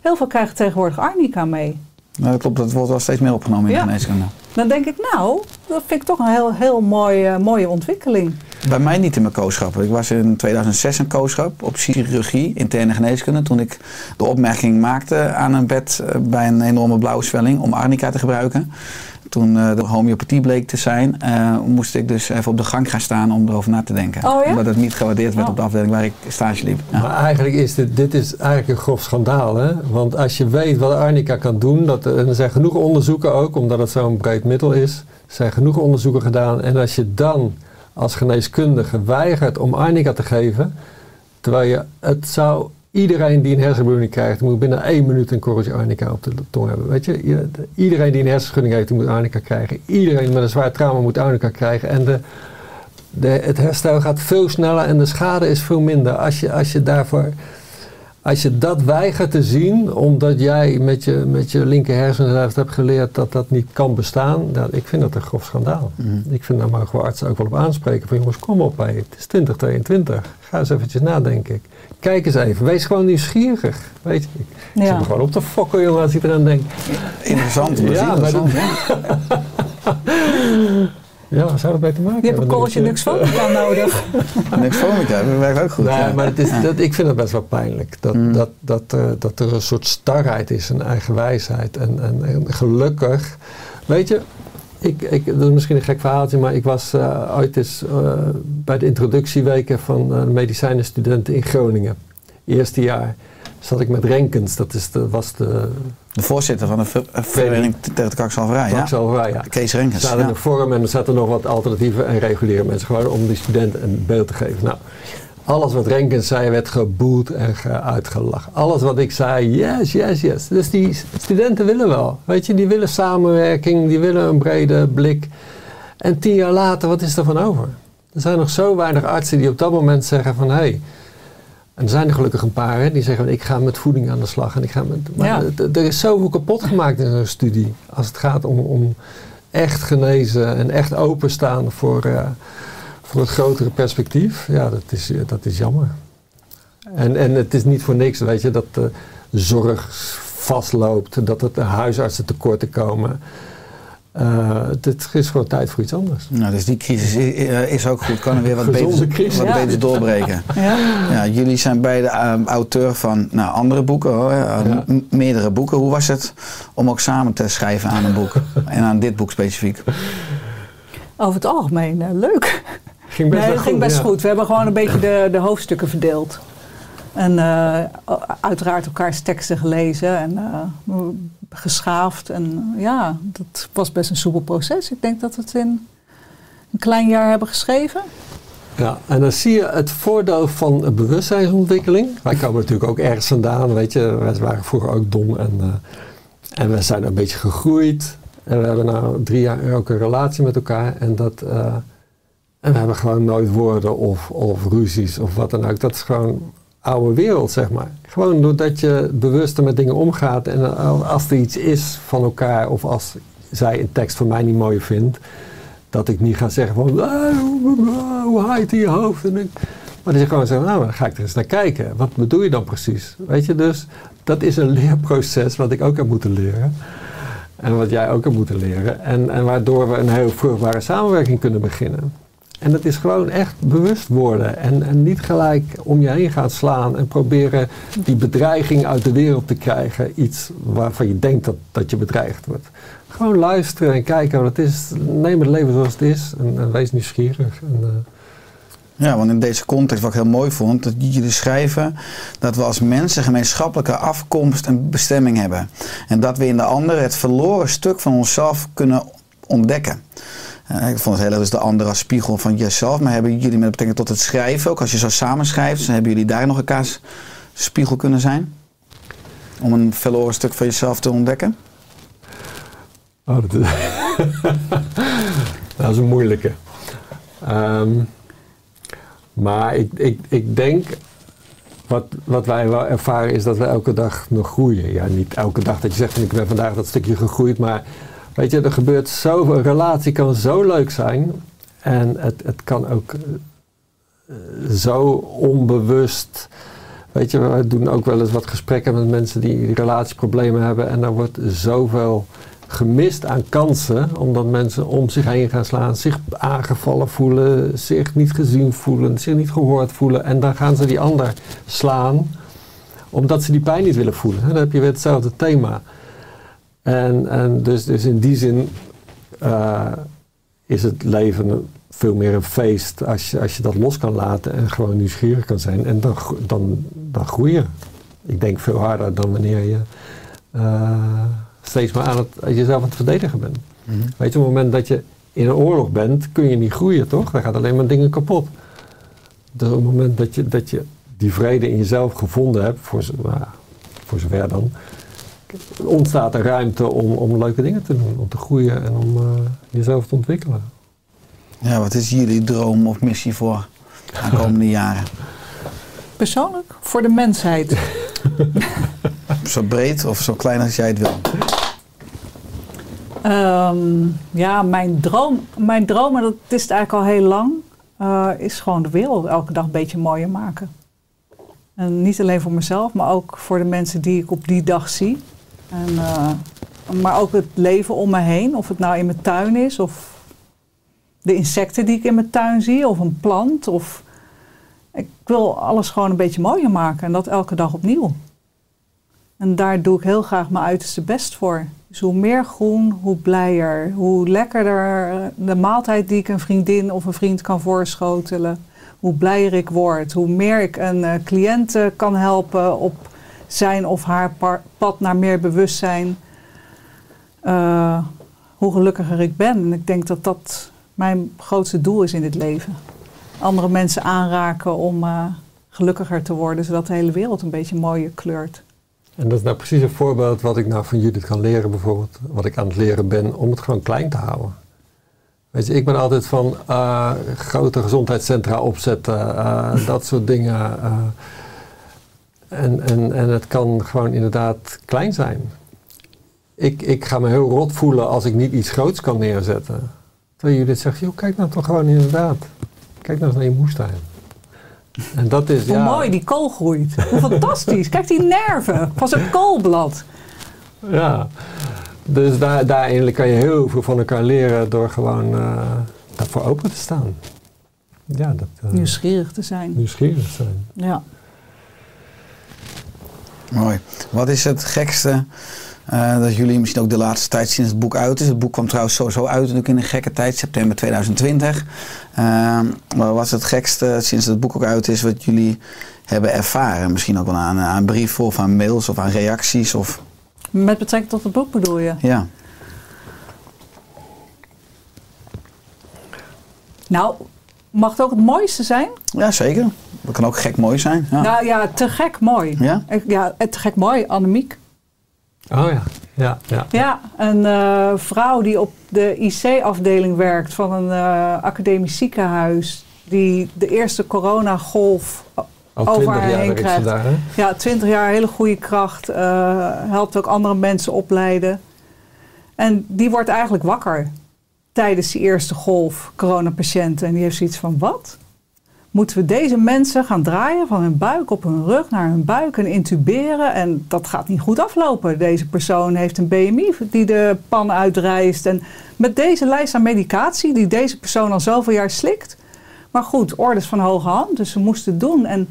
Heel veel krijgen tegenwoordig arnica mee. Nou, dat klopt, dat wordt wel steeds meer opgenomen in Ja. de geneeskunde. Dan denk ik, nou, dat vind ik toch een heel, heel mooi, eh, mooie ontwikkeling. Bij mij niet in mijn kooschap. Ik was in 2006 een kooschap op chirurgie, interne geneeskunde. Toen ik de opmerking maakte aan een bed eh, bij een enorme blauwswelling om arnica te gebruiken. Toen eh, de homeopathie bleek te zijn, eh, moest ik dus even op de gang gaan staan om erover na te denken. Oh ja? Omdat het niet gewaardeerd werd Oh. op de afdeling waar ik stage liep. Ja. Maar eigenlijk is dit, dit is eigenlijk een grof schandaal. Hè? Want als je weet wat arnica kan doen, dat, en er zijn genoeg onderzoeken ook, omdat het zo'n breed middel is, er zijn genoeg onderzoeken gedaan. En als je dan als geneeskundige weigert om arnica te geven, terwijl je het zou, iedereen die een hersenbloeding krijgt, moet binnen één minuut een korreltje arnica op de tong hebben. Weet je, Je- de- iedereen die een hersenschudding heeft, moet arnica krijgen. Iedereen met een zwaar trauma moet arnica krijgen. En de, de, het herstel gaat veel sneller en de schade is veel minder. Als je, als je daarvoor. Als je dat weigert te zien, omdat jij met je, met je linker hersenhelft hebt geleerd dat dat niet kan bestaan, nou, ik vind dat een grof schandaal. Ik vind daar mogen we artsen ook wel op aanspreken van jongens, kom op, hé, het is 2022. Ga eens eventjes nadenken. Kijk eens even, wees gewoon nieuwsgierig. Weet je, ik Ja. zit er gewoon op te fokken, jongen, als ik eraan denk. Interessant, Ja, maar interessant. dat- ja. Zou dat mee te maken Je hebt een hebben? niks van nodig. Niks voor me dat werkt ook goed. Nee, ja. maar het is, dat, ik vind het best wel pijnlijk. Dat, Mm. dat, dat, eh, dat er een soort starheid is, een eigen wijsheid. En, en, en gelukkig, weet je, ik, ik, dat is misschien een gek verhaaltje, maar ik was eh, ooit eens eh, bij de introductieweken van de medicijnenstudenten in Groningen. Eerste jaar zat ik met Renkens, dat is de, was de De voorzitter van de ver- vereniging tegen de ja. Ja. Kees Renkens. zaten Ja. in een forum en er zaten nog wat alternatieve en reguliere mensen. Gewoon om die studenten een beeld te geven. Nou, alles wat Renkens zei werd geboet en ge- uitgelachen. Alles wat ik zei, yes, yes, yes. Dus die studenten willen wel. Weet je, die willen samenwerking, die willen een brede blik. En tien jaar later, wat is er van over? Er zijn nog zo weinig artsen die op dat moment zeggen van... hé, hey, en er zijn er gelukkig een paar hè, die zeggen: Ik ga met voeding aan de slag. En ik ga met, maar Ja. er is zoveel kapot gemaakt in zo'n studie. Als het gaat om, om echt genezen en echt openstaan voor, eh, voor het grotere perspectief. Ja, dat is, eh, dat is jammer. En, en het is niet voor niks, weet je, dat de zorg vastloopt, dat het huisartsen tekorten komen. Eh, het is gewoon tijd voor iets anders. Nou, dus die crisis i- eh, is ook goed. Kan er weer wat beter, crisis. wat Ja. beter doorbreken. Ja. Ja, jullie zijn beide eh, auteur van nou, andere boeken, hoor, eh, Ja. meerdere boeken. Hoe was het om ook samen te schrijven aan een boek? en aan dit boek specifiek? Over het algemeen, leuk. Ging best nee, ging best ja. goed. We hebben gewoon een beetje de, de hoofdstukken verdeeld. En eh, uiteraard elkaars teksten gelezen en eh, geschaafd. En ja, dat was best een soepel proces. Ik denk dat we het in een klein jaar hebben geschreven. Ja, en dan zie je het voordeel van bewustzijnsontwikkeling. Wij komen natuurlijk ook ergens vandaan, weet je. Wij waren vroeger ook dom en, eh, en we zijn een beetje gegroeid. En we hebben nou drie jaar ook een relatie met elkaar. En, dat, en we hebben gewoon nooit woorden of, of ruzies of wat dan ook. Dat is gewoon oude wereld, zeg maar. Gewoon doordat je bewuster met dingen omgaat. En als er iets is van elkaar of als zij een tekst van mij niet mooi vindt dat ik niet ga zeggen van, "Ah, hoe- haait in je hoofd? En ik, maar dat je gewoon zegt, nou, dan ga ik er eens naar kijken. Wat bedoel je dan precies? Weet je, dus dat is een leerproces wat ik ook heb moeten leren. En wat jij ook hebt moeten leren. En, en waardoor we een heel vruchtbare samenwerking kunnen beginnen. En dat is gewoon echt bewust worden. En, en niet gelijk om je heen gaan slaan en proberen die bedreiging uit de wereld te krijgen. Iets waarvan je denkt dat, dat je bedreigd wordt. Gewoon luisteren en kijken wat het is. Neem het leven zoals het is en, wees nieuwsgierig. En, eh, Ja, want in deze context, wat ik heel mooi vond, dat jullie schrijven dat we als mensen gemeenschappelijke afkomst en bestemming hebben. En dat we in de ander het verloren stuk van onszelf kunnen ontdekken. Eh, ik vond het heel erg dus de ander als spiegel van jezelf. Maar hebben jullie met betrekking tot het schrijven, ook als je zo samenschrijft, dan hebben jullie daar nog elkaars spiegel kunnen zijn? Om een verloren stuk van jezelf te ontdekken? Oh, dat, is een moeilijke. Ehm, maar ik, ik, ik denk, wat, wat wij wel ervaren is dat we elke dag nog groeien. Ja, niet elke dag dat je zegt, ik ben vandaag dat stukje gegroeid, maar weet je, er gebeurt zoveel. Een relatie kan zo leuk zijn en het, het kan ook eh, zo onbewust. Weet je, we doen ook wel eens wat gesprekken met mensen die relatieproblemen hebben en daar wordt zoveel gemist aan kansen, omdat mensen om zich heen gaan slaan, zich aangevallen voelen, zich niet gezien voelen, zich niet gehoord voelen. En dan gaan ze die ander slaan, omdat ze die pijn niet willen voelen. Dan heb je weer hetzelfde thema. En, en dus, dus in die zin eh, is het leven veel meer een feest als je, als je dat los kan laten en gewoon nieuwsgierig kan zijn. En dan, dan, dan groei je. Ik denk veel harder dan wanneer je eh, steeds maar aan het, jezelf aan het verdedigen bent. Weet je, op het moment dat je in een oorlog bent, kun je niet groeien, toch? Dan gaat alleen maar dingen kapot. Dus op het moment dat je, dat je die vrede in jezelf gevonden hebt, voor, nou, voor zover dan, ontstaat er ruimte om, om leuke dingen te doen, om te groeien en om eh, jezelf te ontwikkelen. Ja, wat is jullie droom of missie voor de aankomende jaren? Persoonlijk, voor de mensheid. Zo breed of zo klein als jij het wil? Ehm, ja, mijn droom, mijn droom, en dat is het eigenlijk al heel lang, eh, is gewoon de wereld elke dag een beetje mooier maken. En niet alleen voor mezelf, maar ook voor de mensen die ik op die dag zie. En, eh, maar ook het leven om me heen, of het nou in mijn tuin is, of de insecten die ik in mijn tuin zie, of een plant. Of... Ik wil alles gewoon een beetje mooier maken en dat elke dag opnieuw. En daar doe ik heel graag mijn uiterste best voor. Dus hoe meer groen, hoe blijer. Hoe lekkerder eh, de maaltijd die ik een vriendin of een vriend kan voorschotelen. Hoe blijer ik word. Hoe meer ik een eh, cliënt kan helpen op zijn of haar pad naar meer bewustzijn. eh, hoe gelukkiger ik ben. En ik denk dat dat mijn grootste doel is in dit leven. Andere mensen aanraken om eh, gelukkiger te worden, zodat de hele wereld een beetje mooier kleurt. En dat is nou precies een voorbeeld wat ik nou van Judith kan leren, bijvoorbeeld. Wat ik aan het leren ben, om het gewoon klein te houden. Weet je, ik ben altijd van eh, grote gezondheidscentra opzetten, dat soort dingen. En, en, en het kan gewoon inderdaad klein zijn. Ik, ik ga me heel rot voelen als ik niet iets groots kan neerzetten. Terwijl Judith zegt, joh, kijk nou toch gewoon inderdaad. Kijk nou eens naar je moestuin. En dat is, Hoe ja... mooi die kool groeit. Hoe fantastisch. Kijk die nerven van zo'n koolblad. Ja, dus daar, daarin kan je heel veel van elkaar leren door gewoon eh, daarvoor open te staan. Ja, dat, eh, Nieuwsgierig te zijn. nieuwsgierig zijn. Ja. Mooi. Wat is het gekste Eh, dat jullie misschien ook de laatste tijd sinds het boek uit is. Het boek kwam trouwens sowieso uit natuurlijk in een gekke tijd, september 2020. Uh, wat was het gekste sinds het boek ook uit is wat jullie hebben ervaren? Misschien ook wel aan, aan brieven of aan mails of aan reacties? Of, Met betrekking tot het boek bedoel je? ja. Nou, mag het ook het mooiste zijn? ja, zeker. Dat kan ook gek mooi zijn. Ja. Nou ja, te gek mooi. Ja? Ja, te gek mooi, Annemiek. Oh ja, ja, ja. Ja, een eh, vrouw die op de IC-afdeling werkt van een eh, academisch ziekenhuis. Die de eerste coronagolf Al over twintig haar jaar heen krijgt. daar, hè? Ja, 20 jaar, hele goede kracht. eh, helpt ook andere mensen opleiden. En die wordt eigenlijk wakker tijdens die eerste golf coronapatiënten. En die heeft zoiets van, wat? Moeten we deze mensen gaan draaien van hun buik op hun rug naar hun buik en intuberen? En dat gaat niet goed aflopen. Deze persoon heeft een BMI die de pan uitreist. En met deze lijst aan medicatie die deze persoon al zoveel jaar slikt. Maar goed, orders van hoge hand, dus ze moesten het doen. En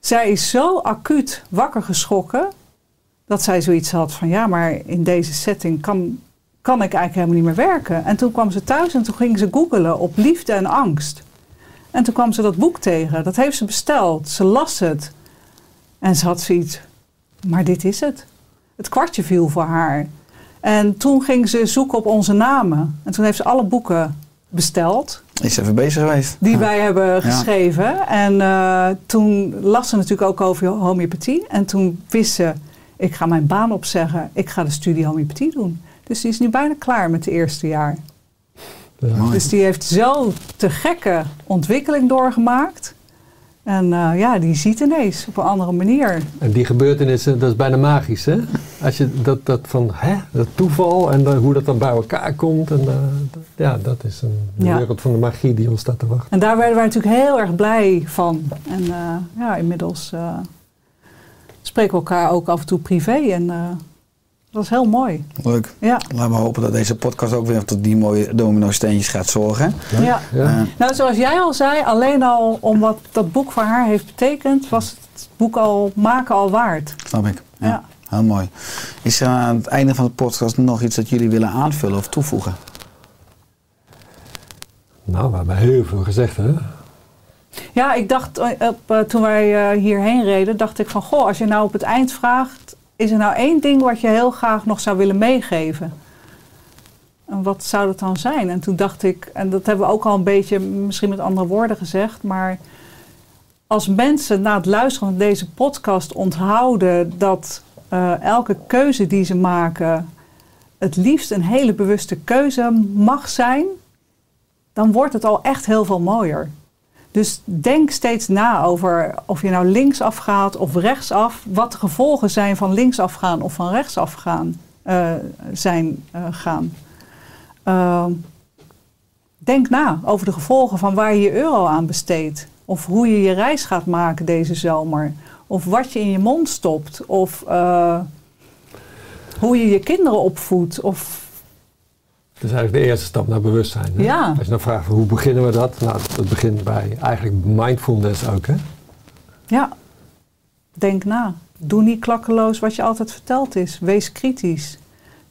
zij is zo acuut wakker geschrokken dat zij zoiets had van ja, maar in deze setting kan, kan ik eigenlijk helemaal niet meer werken. En toen kwam ze thuis en toen ging ze googelen op liefde en angst. En toen kwam ze dat boek tegen. Dat heeft ze besteld. Ze las het. En ze had zoiets, maar dit is het. Het kwartje viel voor haar. En toen ging ze zoeken op onze namen. En toen heeft ze alle boeken besteld Is even bezig geweest. die Ja. wij hebben geschreven. En eh, toen las ze natuurlijk ook over homeopathie. En toen wist ze, ik ga mijn baan opzeggen. Ik ga de studie homeopathie doen. Dus die is nu bijna klaar met het eerste jaar. Ja. Dus die heeft zo te gekke ontwikkeling doorgemaakt. En eh, ja, die ziet ineens op een andere manier. En die gebeurtenissen, dat is bijna magisch, hè? Als je dat, dat van, hè, dat toeval en dan hoe dat dan bij elkaar komt. En, eh, dat- ja, dat is een Ja. wereld van de magie die ons staat te wachten. En daar werden wij natuurlijk heel erg blij van. En eh, ja, inmiddels spreken we elkaar ook af en toe privé. En dat is heel mooi. Leuk. Ja. Laten we hopen dat deze podcast ook weer tot die mooie domino-steentjes gaat zorgen. Ja. Ja. Eh, Nou, zoals jij al zei, alleen al om wat dat boek voor haar heeft betekend, was het boek al maken al waard. snap ik. Ja. Ja. Heel mooi. Is er aan het einde van de podcast nog iets dat jullie willen aanvullen of toevoegen? Nou, we hebben heel veel gezegd, hè? Ja, ik dacht eh, op, eh, toen wij hierheen reden, dacht ik van goh, als je nou op het eind vraagt, is er nou één ding wat je heel graag nog zou willen meegeven? En wat zou dat dan zijn? En toen dacht ik, en dat hebben we ook al een beetje misschien met andere woorden gezegd, maar als mensen na het luisteren van deze podcast onthouden dat eh, elke keuze die ze maken het liefst een hele bewuste keuze mag zijn, dan wordt het al echt heel veel mooier. Dus denk steeds na over of je nou linksaf gaat of rechtsaf. Wat de gevolgen zijn van linksaf gaan of van rechtsaf gaan. eh, zijn, eh, gaan. Ehm, denk na over de gevolgen van waar je je euro aan besteedt. Of hoe je je reis gaat maken deze zomer. Of wat je in je mond stopt. Of eh, hoe je je kinderen opvoedt. Of Dat is eigenlijk de eerste stap naar bewustzijn. Hè? Ja. Als je dan vraagt, hoe beginnen we dat? Nou, dat begint bij eigenlijk mindfulness ook, hè? Ja, denk na. Doe niet klakkeloos wat je altijd verteld is. Wees kritisch.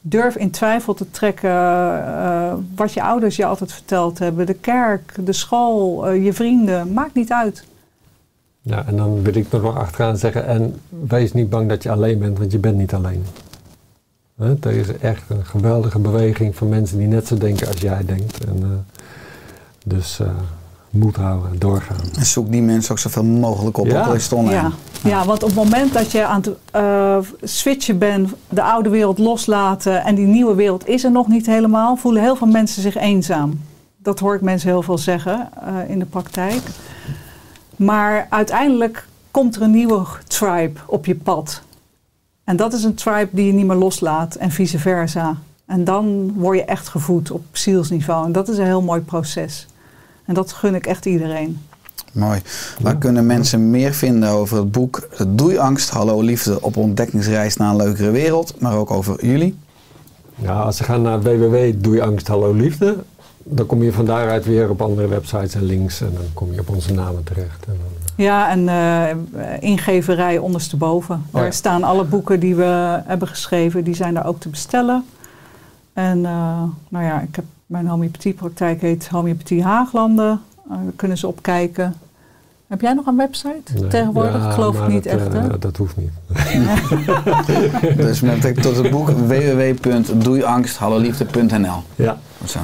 Durf in twijfel te trekken eh, wat je ouders je altijd verteld hebben. De kerk, de school, eh, je vrienden. Maakt niet uit. Ja, en dan wil ik nog wel achteraan zeggen, en wees niet bang dat je alleen bent, want je bent niet alleen. Hè, Er is echt een geweldige beweging van mensen die net zo denken als jij denkt. En, eh, dus eh, moed houden, doorgaan. En zoek die mensen ook zoveel mogelijk op, Ja. ook al is het online. Ja. ja, want op het moment dat je aan het eh, switchen bent, de oude wereld loslaten en die nieuwe wereld is er nog niet helemaal, voelen heel veel mensen zich eenzaam. Dat hoor ik mensen heel veel zeggen eh, in de praktijk. Maar uiteindelijk komt er een nieuwe tribe op je pad. En dat is een tribe die je niet meer loslaat en vice versa. En dan word je echt gevoed op zielsniveau. En dat is een heel mooi proces. En dat gun ik echt iedereen. Mooi. Waar kunnen mensen meer vinden over het boek Doei Angst, Hallo Liefde op ontdekkingsreis naar een leukere wereld, maar ook over jullie? Ja, als ze gaan naar www.doei angst hallo liefde, dan kom je van daaruit weer op andere websites en links en dan kom je op onze namen terecht. En dan, Ja, en eh, ingeverij ondersteboven. ja. Daar staan alle boeken die we hebben geschreven, die zijn daar ook te bestellen. En eh, nou ja, ik heb, mijn homeopathiepraktijk heet Homeopathie Haaglanden. Eh, daar kunnen ze op kijken. Heb jij nog een website Nee. tegenwoordig? Ja, ik geloof ik niet dat, echt, hè? dat hoeft niet. Dus met tot het boek www.doeiangst.halloliefde.nl Ja. Zo.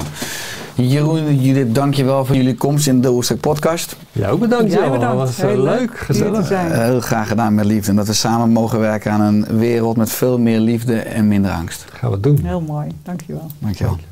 Jeroen, Judith, dankjewel voor jullie komst in de Oerstek podcast. Jij ook bedankt, joh. bedankt. Dat was eh, Heel leuk, gezellig. zijn. Heel graag gedaan met liefde. En dat we samen mogen werken aan een wereld met veel meer liefde en minder angst. Gaan we doen. Heel mooi, dankjewel. Dankjewel.